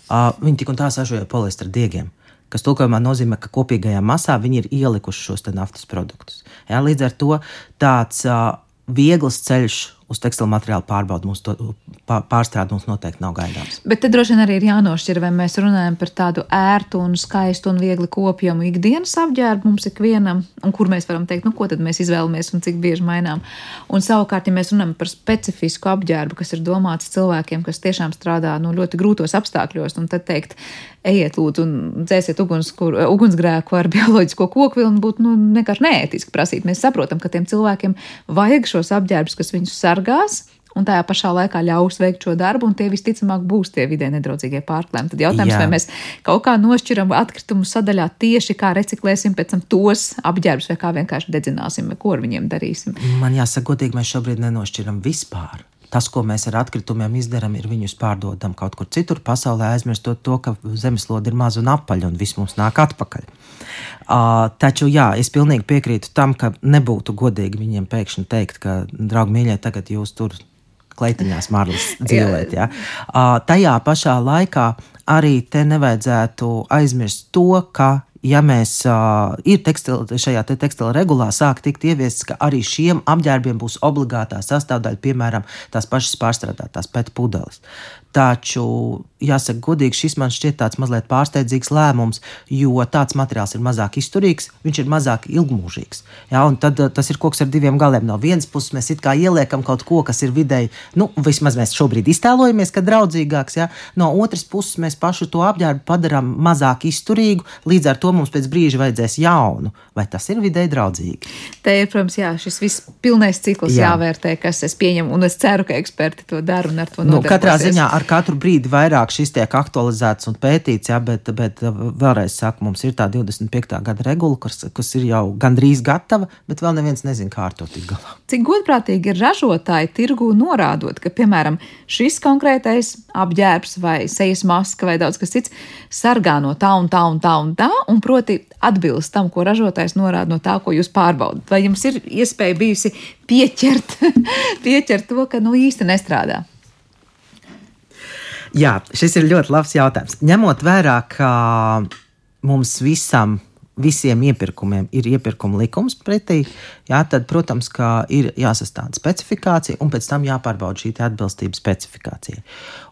uh, viņi tik un tā sažoja poliestra diegiem. Kas tulkojumā nozīmē, ka kopīgajā masā viņi ir ielikuši šos naftas produktus. Jā, līdz ar to tāds uh, viegls ceļš uz tekstilu materiālu pārbaudu mums to pārstrādi mums noteikti nav gaidāms. Bet te droši vien arī ir jānošķir, vai mēs runājam par tādu ērtu un skaistu un viegli kopjamu ikdienas apģērbu mums ikvienam, un kur mēs varam teikt, nu, ko tad mēs izvēlamies un cik bieži mainām. Un savukārt, ja mēs runājam par specifisku apģērbu, kas ir domāts cilvēkiem, kas tiešām strādā nu, ļoti grūtos apstākļos, un tad teikt, ejiet, lūdzu, un dzēsiet uguns, kur, ugunsgrēku ar bioloģisko koku vilnu, būtu nu, vienkārši neētiski prasīt. Mēs saprotam, ka tiem cilvēkiem vajag šos apģērbus, kas viņus sargās. Un tajā pašā laikā ļaus veikt šo darbu, un tie visticamāk būs tie vidē nedraudzīgie pārklājumi. Tad jautājums, Jā. vai mēs kaut kā nošķiram atkritumu sadaļā tieši kā reciklēsim pēc tam tos apģērbus, vai kā vienkārši dedzināsim, vai ko ar viņiem darīsim. Man jāsaka, godīgi, mēs šobrīd nenošķiram vispār. Tas, ko mēs ar atkritumiem izdarām, ir viņus pārdodam kaut kur citur pasaulē, aizmirstot to, ka zemeslode ir maza un apaļa un viss mums nāk atpakaļ. Uh, taču, jā, es pilnīgi piekrītu tam, ka nebūtu godīgi viņiem pēkšņi teikt, ka, draugi, mīļie, tagad jūs tur kleitiņās marlis dzīvojat. Ja? Uh, tajā pašā laikā arī te nevajadzētu aizmirst to, ka ja mēs uh, ir tekstila, šajā te tekstila regulā sāk tikt ieviests, ka arī šiem apģērbiem būs obligātā sastāvdaļa, piemēram, tās pašas pārstrādātās pēc pudeles. Taču, jāsaka, godīgi, šis man šķiet tāds mazliet pārsteidzīgs lēmums, jo tāds materiāls ir mazāk izturīgs, viņš ir mazāk ilgmūžīgs. Ja, tad tas ir koks ar diviem galiem. No vienas puses mēs it kā ieliekam kaut ko, kas ir vidēji, nu, vismaz mēs šobrīd iztēlojamies, ka draudzīgāks. Ja. No otras puses mēs pašu to apģērbu padarām mazāk izturīgu, līdz ar to mums pēc brīža vajadzēs jaunu. Vai tas ir vidēji draudzīgi? Te ir, protams, jā, šis viss pilnais cikls jā. jāvērtē, kas es pieņemu, un es ceru, ka eksperti to dara un ar to nodarbojas. Nu, katrā ziņā ar katru brīdi vairāk šis tiek aktualizēts un pētīts, jā, bet, bet vēlreiz saku, mums ir tā 25. gada regula, kas, kas ir jau gandrīz gatava, bet vēl neviens nezina, kā ar to tikt galā. Cik godprātīgi ir ražotāji tirgu norādot, ka, piemēram, šis konkrētais apģērbs vai sejas maska vai daudz kas cits sargā no tā un tā un tā un tā, un proti atbilst tam, ko ražotājs norāda no tā, ko jūs pārbaudat. Vai jums ir iespēja bijusi pieķert, pieķert to, ka nu īsti nestrādā? Jā, šis ir ļoti labs jautājums. Ņemot vērā, ka mums visam visiem iepirkumiem ir iepirkuma likums pretī, jā, tad, protams, ir jāsastāda specifikācija un pēc tam jāpārbauda šī atbilstība specifikācijai.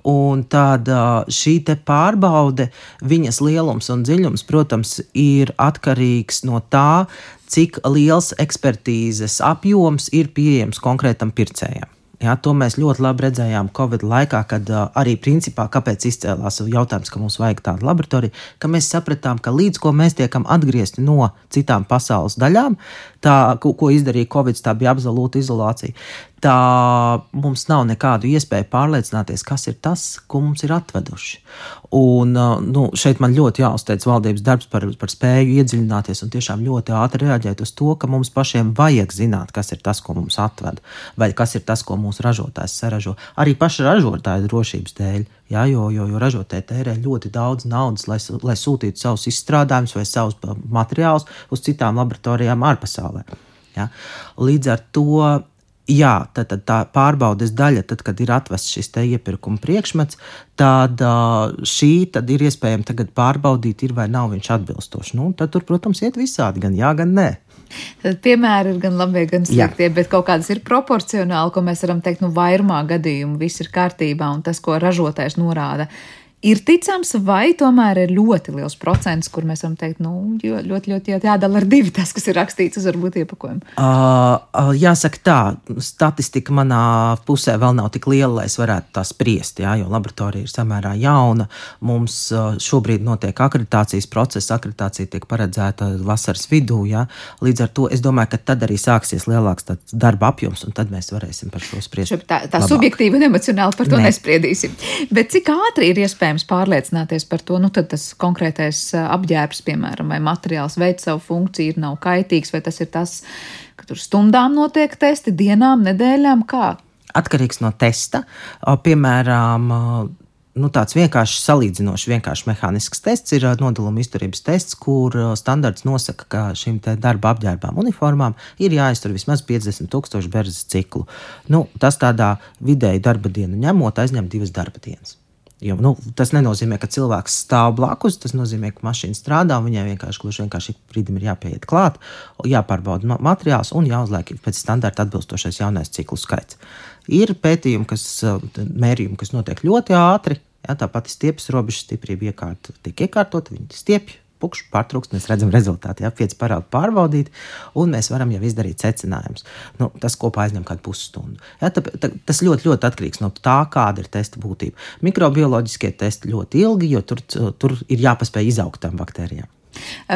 Un tad šī pārbaude, viņas lielums un dziļums, protams, ir atkarīgs no tā, cik liels ekspertīzes apjoms ir pieejams konkrētam pircējam. Jā, to mēs ļoti labi redzējām Covid laikā, kad uh, arī principā kāpēc izcēlās jautājums, ka mums vajag tādu laboratoriju, ka mēs sapratām, ka līdz ko mēs tiekam atgriezti no citām pasaules daļām, tā, ko, ko izdarīja Covid, tā bija absolūta izolācija tā mums nav nekādu iespēju pārliecināties, kas ir tas, ko mums ir atveduši. Un, nu, šeit man ļoti jāuzteic valdības darbs par, par spēju iedziļināties un tiešām ļoti ātri reaģēt uz to, ka mums pašiem vajag zināt, kas ir tas, ko mums atved, vai kas ir tas, ko mūsu ražotājs saražo. Arī paša ražotāja drošības dēļ. Jā, jo, jo, jo ražotāji tērē ļoti daudz naudas, lai, lai sūtītu savus izstrādājumus vai savus materiālus uz citām laboratorijām ārpasaulē. Ja? Līdz ar to jā, tad, tad tā pārbaudes daļa, tad, kad ir atvests šis iepirkuma priekšmets, tad šī tad ir iespējams tagad pārbaudīt, ir vai nav viņš atbilstošs. Nu, tad tur, protams, iet visādi, gan jā, gan nē. Tad piemēri ir gan labie, gan sliktie, bet kaut kādas ir proporcionāli, ko mēs varam teikt, nu, vairumā gadījumu viss ir kārtībā un tas, ko ražotājs norāda ir ticams, vai tomēr ir ļoti liels procents, kur mēs varam teikt, nu, ļoti, ļoti, ļoti jādala ar divi tas, kas ir rakstīts uz varbūt iepakojumu? Uh, jāsaka tā, statistika manā pusē vēl nav tik liela, lai es varētu tā spriest, jā, jo laboratorija ir samērā jauna. Mums šobrīd notiek akreditācijas process, akreditācija tiek paredzēta vasaras vidū, jā. Līdz ar to es domāju, ka tad arī sāksies lielāks darba apjoms, un tad mēs varēsim par šo spriest. Tā, tā subjektīvi un emocionāli par to ne. nespriedīsim. Bet cik ātri ir iespējams? Iespējams pārliecināties par to, nu, tad tas konkrētais apģērbs, piemēram, vai materiāls veic savu funkciju, ir nav kaitīgs, vai tas ir tas, ka tur stundām notiek testi, dienām, nedēļām, kā? Atkarīgs no testa. Piemēram, nu, tāds vienkāršs, salīdzinoši vienkāršs mehānisks tests ir nodalījuma izturības tests, kur standarts nosaka, ka šīm darba apģērbām uniformām ir jāiztur vismaz 50 tūkstoši berzes ciklu. Nu, tas tādā vidēji darba dienu ņemot, aizņem divas darba dienas. Jo, nu, tas nenozīmē, ka cilvēks stāv blakus. Tas nozīmē, ka mašīna strādā. Viņai vienkārši, gluži vienkārši brīdim ir jāpieiet klāt, jāpārbauda materiāls un jāuzliek pēc standarta atbilstošais jaunais ciklu skaits. Ir pētījumi, kas mērījumi, kas notiek ļoti ātri. Jā, tāpat stiepjas robežas stiprība iekārta tiek iekārtot, viņi stiepjas pukšs pārtrūkst, mēs redzam rezultātu. Jā, pieci parādi pārbaudīt, un mēs varam jau izdarīt secinājumus. Nu, tas kopā aizņem kādu pusstundu. Jā, tā, tā, tas ļoti, ļoti atkarīgs no tā, kāda ir testa būtība. Mikrobioloģiskie testi ļoti ilgi, jo tur, tur ir jāpaspēj izaugt tam baktērijām.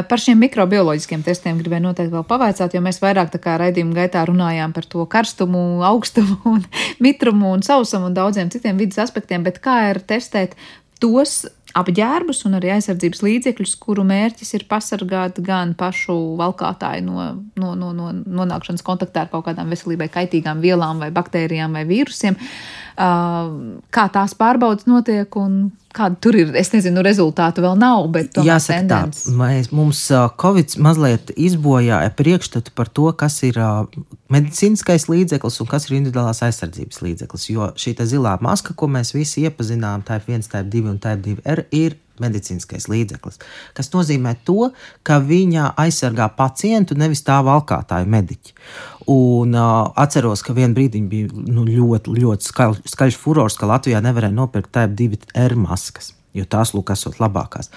Par šiem mikrobioloģiskiem testiem gribēju noteikti vēl pavaicāt, jo mēs vairāk raidījuma gaitā runājām par to karstumu, augstumu, un mitrumu un sausumu un daudziem citiem vidas aspektiem, bet kā ir testēt tos apģērbus un arī aizsardzības līdzekļus, kuru mērķis ir pasargāt gan pašu valkātāju no, no, no, no nonākšanas kontaktā ar kaut kādām veselībai kaitīgām vielām vai baktērijām vai vīrusiem. Kā tās pārbaudas notiek un kāda tur ir? Es nezinu, rezultātu vēl nav, bet jāsaka tā, mēs, mums Covid mazliet izbojāja priekšstatu par to, kas ir medicīniskais līdzeklis un kas ir individuālās aizsardzības līdzeklis. Jo šī zilā maska, ko mēs visi iepazinām, tā ir 1, tā ir 2 un tā ir 2R, ir medicīniskais līdzeklis, kas nozīmē to, ka viņa aizsargā pacientu, nevis tā valkātāju mediķi. Un uh, atceros, ka vienā brīdī bija nu, ļoti, ļoti skaļ, skaļš furors, ka Latvijā nevarēja nopirkt tādu divu R maskas. Jo tās lūk, esot labākās.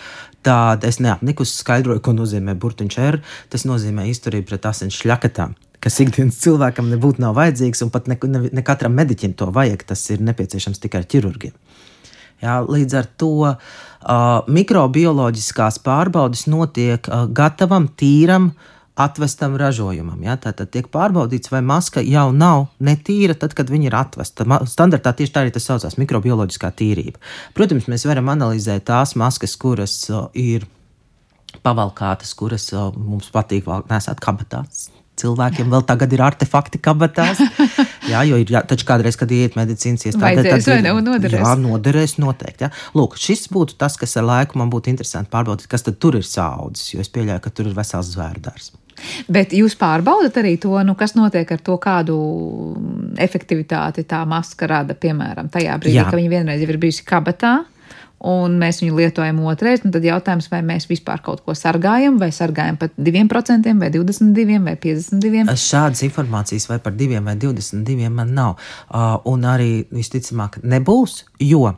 Tāda es neapnikus skaidroju, ko nozīmē burtiņš R. Tas nozīmē izturību pret asins šļakatām, kas ikdienas cilvēkam nebūtu nav vajadzīgs, un pat ne, ne, ne katram mediķim to vajag. Tas ir nepieciešams tikai ķirurgiem. Jā, līdz ar to uh, mikrobioloģiskās pārbaudes notiek uh, gatavam, tīram, atvestam ražojumam. Ja? Tātad tiek pārbaudīts, vai maska jau nav netīra, tad, kad viņa ir atvesta. Standartā tieši tā arī tas saucās - mikrobioloģiskā tīrība. Protams, mēs varam analizēt tās maskas, kuras uh, ir pavalkātas, kuras uh, mums patīk nesāt kabatās cilvēkiem vēl tagad ir artefakti kabatās. Jā, jo ir jā, taču kādreiz, kad iet medicīnas iestādē, tad ir noderēs. Jā, noderēs noteikti. Jā. Lūk, šis būtu tas, kas ar laiku man būtu interesanti pārbaudīt, kas tad tur ir saudzis, jo es pieļauju, ka tur ir vesels zvērdārs. Bet jūs pārbaudat arī to, nu, kas notiek ar to, kādu efektivitāti tā maska rada, piemēram, tajā brīdī, Jā. kad viņa vienreiz ir bijusi kabatā un mēs viņu lietojam otrais, tad jautājums, vai mēs vispār kaut ko sargājam, vai sargājam par 2%, vai 22%, vai 52%. Šādas informācijas vai par 2 vai 22 man nav. Un arī visticamāk nebūs, jo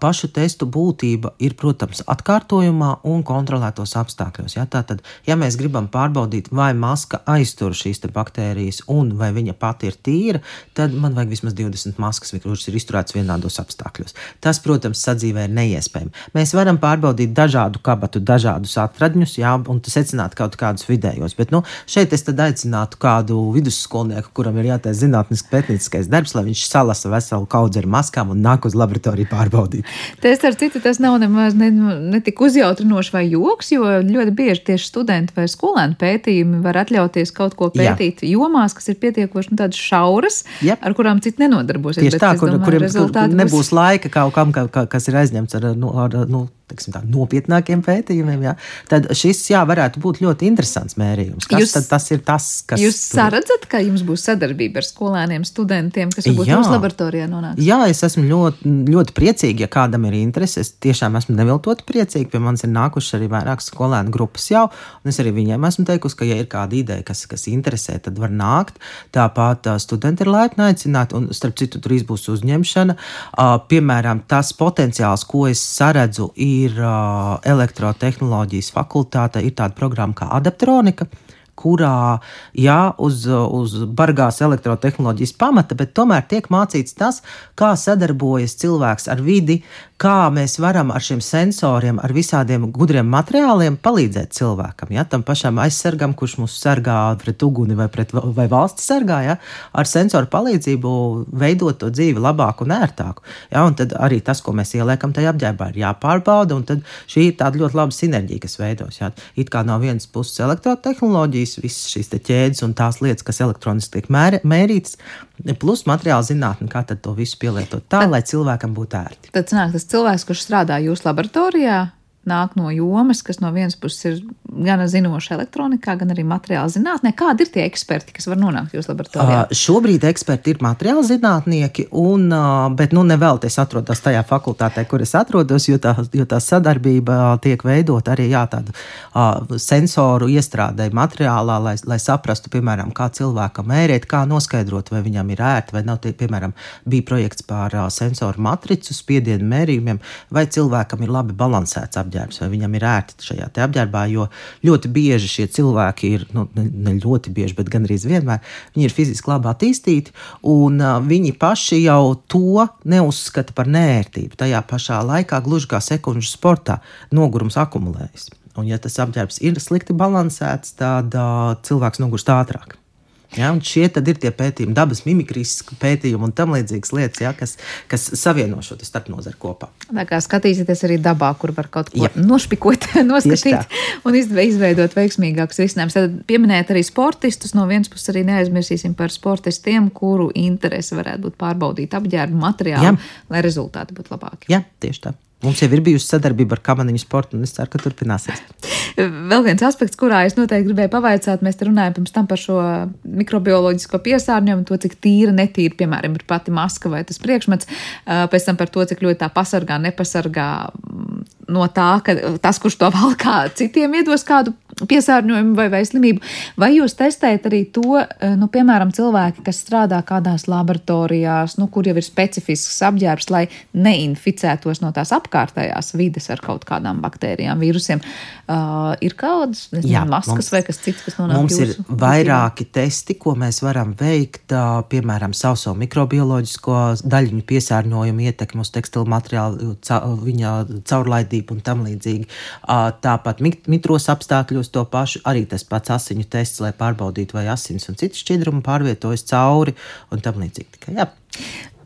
pašu testu būtība ir, protams, atkārtojumā un kontrolētos apstākļos. Ja? Tātad, ja mēs gribam pārbaudīt, vai maska aiztur šīs baktērijas un vai viņa pati ir tīra, tad man vajag vismaz 20 maskas, kuras ir izturētas vienādos apstākļos. Tas, protams, sadzīvē ir neiespējami neiespējami. Mēs varam pārbaudīt dažādu kabatu, dažādus atradņus, jā, un secināt kaut kādus vidējos. Bet nu, šeit es aicinātu kādu vidusskolnieku, kuram ir jātaisa zinātnisks pētnieciskais darbs, lai viņš salasa veselu kaudzi ar maskām un nāk uz laboratoriju pārbaudīt. Tas, ar citu, tas nav nemaz ne, ne tik uzjautrinoši vai joks, jo ļoti bieži tieši studenti vai skolēni pētījumi var atļauties kaut ko pētīt jā. jomās, kas ir pietiekoši nu, tādas šauras, jā. ar kurām citi nenodarbosies. Tieši tā, kur, domāju, kuriem kur nebūs būs... laika kaut kam, ka, ka, kas ir aizņemts ar ar, nu, ar nu, teiksim, tā, nopietnākiem pētījumiem, jā, tad šis jā, varētu būt ļoti interesants mērījums. Kas jūs, tas ir tas, kas. Jūs saredzat, ka jums būs sadarbība ar skolēniem, studentiem, kas varbūt jūsu laboratorijā nonāks? Jā, es esmu ļoti, ļoti priecīgi, ja kādam ir interese. Es tiešām esmu neviltot priecīgi. Pie manis ir nākušas arī vairākas skolēnu grupas jau, un es arī viņiem esmu teikusi, ka, ja ir kāda ideja, kas, kas interesē, tad var nākt. Tāpat studenti ir laipni aicināti, un starp citu, drīz būs uzņemšana. Piemēram, tas potenciāls, ko es saredzu, ir uh, elektrotehnoloģijas fakultāte, ir tāda programma kā adaptronika kurā, jā, uz, uz bargās elektrotehnoloģijas pamata, bet tomēr tiek mācīts tas, kā sadarbojas cilvēks ar vidi, kā mēs varam ar šiem sensoriem, ar visādiem gudriem materiāliem palīdzēt cilvēkam. Ja? Tam pašam aizsargam, kurš mūs sargā pret uguni vai, pret, vai valsts sargā, ja? ar sensoru palīdzību veidot to dzīvi labāku un ērtāku. Ja? Un tad arī tas, ko mēs ieliekam tajā apģērbā, ir jāpārbauda, un tad šī ir tāda ļoti laba sinerģija, kas veidos. Ja? It kā no vienas puses elektrotehnoloģijas, visas šīs ķēdes un tās lietas, kas elektroniski tiek mēri, mērītas, plus materiāla zinātne, kā to visu pielietot tā, tad, lai cilvēkam būtu ērti. Tad sanāk, tas cilvēks, kurš strādā jūsu laboratorijā, nāk no jomas, kas no vienas puses ir gan zinoša elektronikā, gan arī materiāla zinātnē. Kādi ir tie eksperti, kas var nonākt jūsu laboratorijā? Uh, šobrīd eksperti ir materiāla zinātnieki, un, uh, bet nu nevēl es atrodos tajā fakultātē, kur es atrodos, jo tā, jo tā sadarbība tiek veidot arī jā, tādu uh, sensoru iestrādē materiālā, lai, lai saprastu, piemēram, kā cilvēkam mērīt, kā noskaidrot, vai viņam ir ērti vai nav. Tie, piemēram, bija projekts par uh, sensoru matricu spiedienu mērījumiem, vai cilvēkam ir labi balansēts apģērbs apģērbs, vai viņam ir ērti šajā apģērbā. Jo ļoti bieži šie cilvēki ir, nu, ne ļoti bieži, bet gan arī vienmēr, viņi ir fiziski labi attīstīti, un viņi paši jau to neuzskata par nērtību. Tajā pašā laikā, gluži kā sekundžu sportā, nogurums akumulējas. Un, ja tas apģērbs ir slikti balansēts, tad uh, cilvēks nogurst ātrāk. Ja, šie ir tie pētījumi, dabas mimikrijas pētījumi un tam līdzīgas lietas, ja, kas, kas savieno šo starpnozaru kopā. Tā kā skatīsieties arī dabā, kur var kaut ko ja. nošpikot, noskatīt un izveidot veiksmīgākus risinājumus. Tad pieminēt arī sportistus. No vienas puses arī neaizmirsīsim par sportistiem, kuru interese varētu būt pārbaudīt apģērbu materiālu, ja. lai rezultāti būtu labāki. Ja, tieši tā. Mums jau ir bijusi sadarbība ar kamaniņu sportu, un es ceru, ka turpināsies. Vēl viens aspekts, kurā es noteikti gribēju pavaicāt, mēs te runājam pirms tam par šo mikrobioloģisko piesārņojumu, to, cik tīra, netīra, piemēram, ir pati maska vai tas priekšmets, pēc tam par to, cik ļoti tā pasargā, nepasargā no tā, ka tas, kurš to valkā, citiem iedos kādu piesārņojumu vai, vai slimību. Vai jūs testējat arī to, eh, nu, piemēram, cilvēki, kas strādā kādās laboratorijās, nu, kur jau ir specifisks apģērbs, lai neinficētos no tās apkārtējās vides ar kaut kādām baktērijām, vīrusiem? Uh, ir kādas nezinu, Jā, maskas mums, vai kas cits, kas nonāk mums jūsu? ir vairāki dzīvē? testi, ko mēs varam veikt, uh, piemēram, sauso mikrobioloģisko daļiņu piesārņojumu ietekmi uz tekstilu materiālu, ca, viņa caurlaidību kustību un tam līdzīgi. Tāpat mitros apstākļos to pašu, arī tas pats asiņu tests, lai pārbaudītu, vai asins un citas šķidrumi pārvietojas cauri un tam līdzīgi. Tikai, jā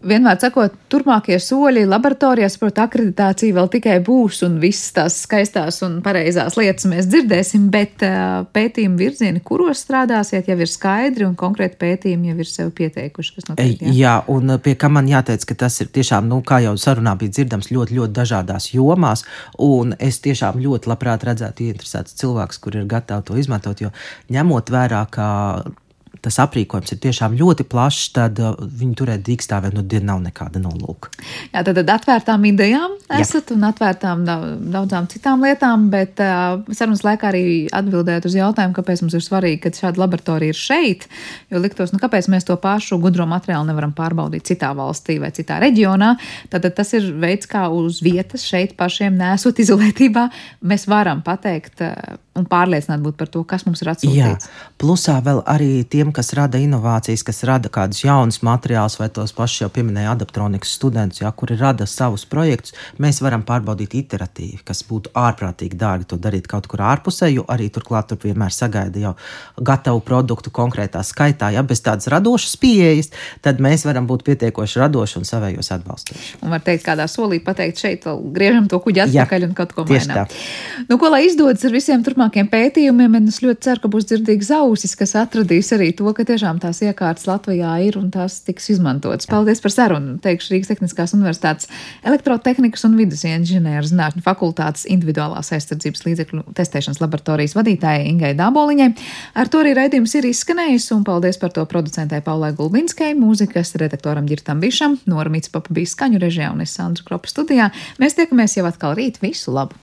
vienmēr sakot, turpmākie soļi laboratorijās, protams, akreditācija vēl tikai būs, un visas tās skaistās un pareizās lietas mēs dzirdēsim, bet pētījuma virzieni, kuros strādāsiet, jau ir skaidri, un konkrēti pētījumi jau ir sev pieteikuši. Noteikti, jā. jā, un pie kā man jāteic, ka tas ir tiešām, nu, kā jau sarunā bija dzirdams, ļoti, ļoti dažādās jomās, un es tiešām ļoti labprāt redzētu ieinteresētus cilvēkus, kur ir gatavi to izmantot, jo ņemot vērā, ka tas aprīkojums ir tiešām ļoti plašs, tad uh, viņu turēt dīkstāvē nu dienu nav nekāda nolūka. Jā, tad, tad atvērtām idejām esat Jā. un atvērtām daudzām citām lietām, bet uh, sarunas laikā arī atbildēt uz jautājumu, kāpēc mums ir svarīgi, ka šāda laboratorija ir šeit, jo liktos, nu kāpēc mēs to pašu gudro materiālu nevaram pārbaudīt citā valstī vai citā reģionā. Tad tas ir veids, kā uz vietas šeit pašiem nesot izolētībā, mēs varam pateikt uh, un pārliecināt būt par to, kas mums ir atsūtīts. Jā, plusā vēl arī tiem, kas rada inovācijas, kas rada kādus jaunus materiālus, vai tos pašus jau pieminēja adaptronikas studentus, ja, kuri rada savus projektus, mēs varam pārbaudīt iteratīvi, kas būtu ārprātīgi dārgi to darīt kaut kur ārpusē, jo arī turklāt tur vienmēr sagaida jau gatavu produktu konkrētā skaitā. Ja bez tādas radošas pieejas, tad mēs varam būt pietiekoši radoši un savējos atbalstoši. Un var teikt, kādā solī pateikt, šeit griežam to kuģi atpakaļ Jā, un kaut ko mainām. Nu, ko lai izdodas ar visiem turpmākajiem turpmākiem pētījumiem, un es ļoti ceru, ka būs dzirdīgs ausis, kas atradīs arī to, ka tiešām tās iekārtas Latvijā ir un tās tiks izmantotas. Paldies par sarunu. Teikšu Rīgas Tehniskās Universitātes elektrotehnikas un vidus inženieru zinātņu fakultātes individuālās aizsardzības līdzekļu testēšanas laboratorijas vadītājai Ingai Dāboliņai. Ar to arī raidījums ir izskanējis, un paldies par to producentei Paulai Gulbinskai, mūzikas redaktoram Girtam Bišam, Nora Mitspapa bija skaņu režijā un es Sandru Kropa studijā. Mēs tiekamies jau atkal rīt. Visu labu!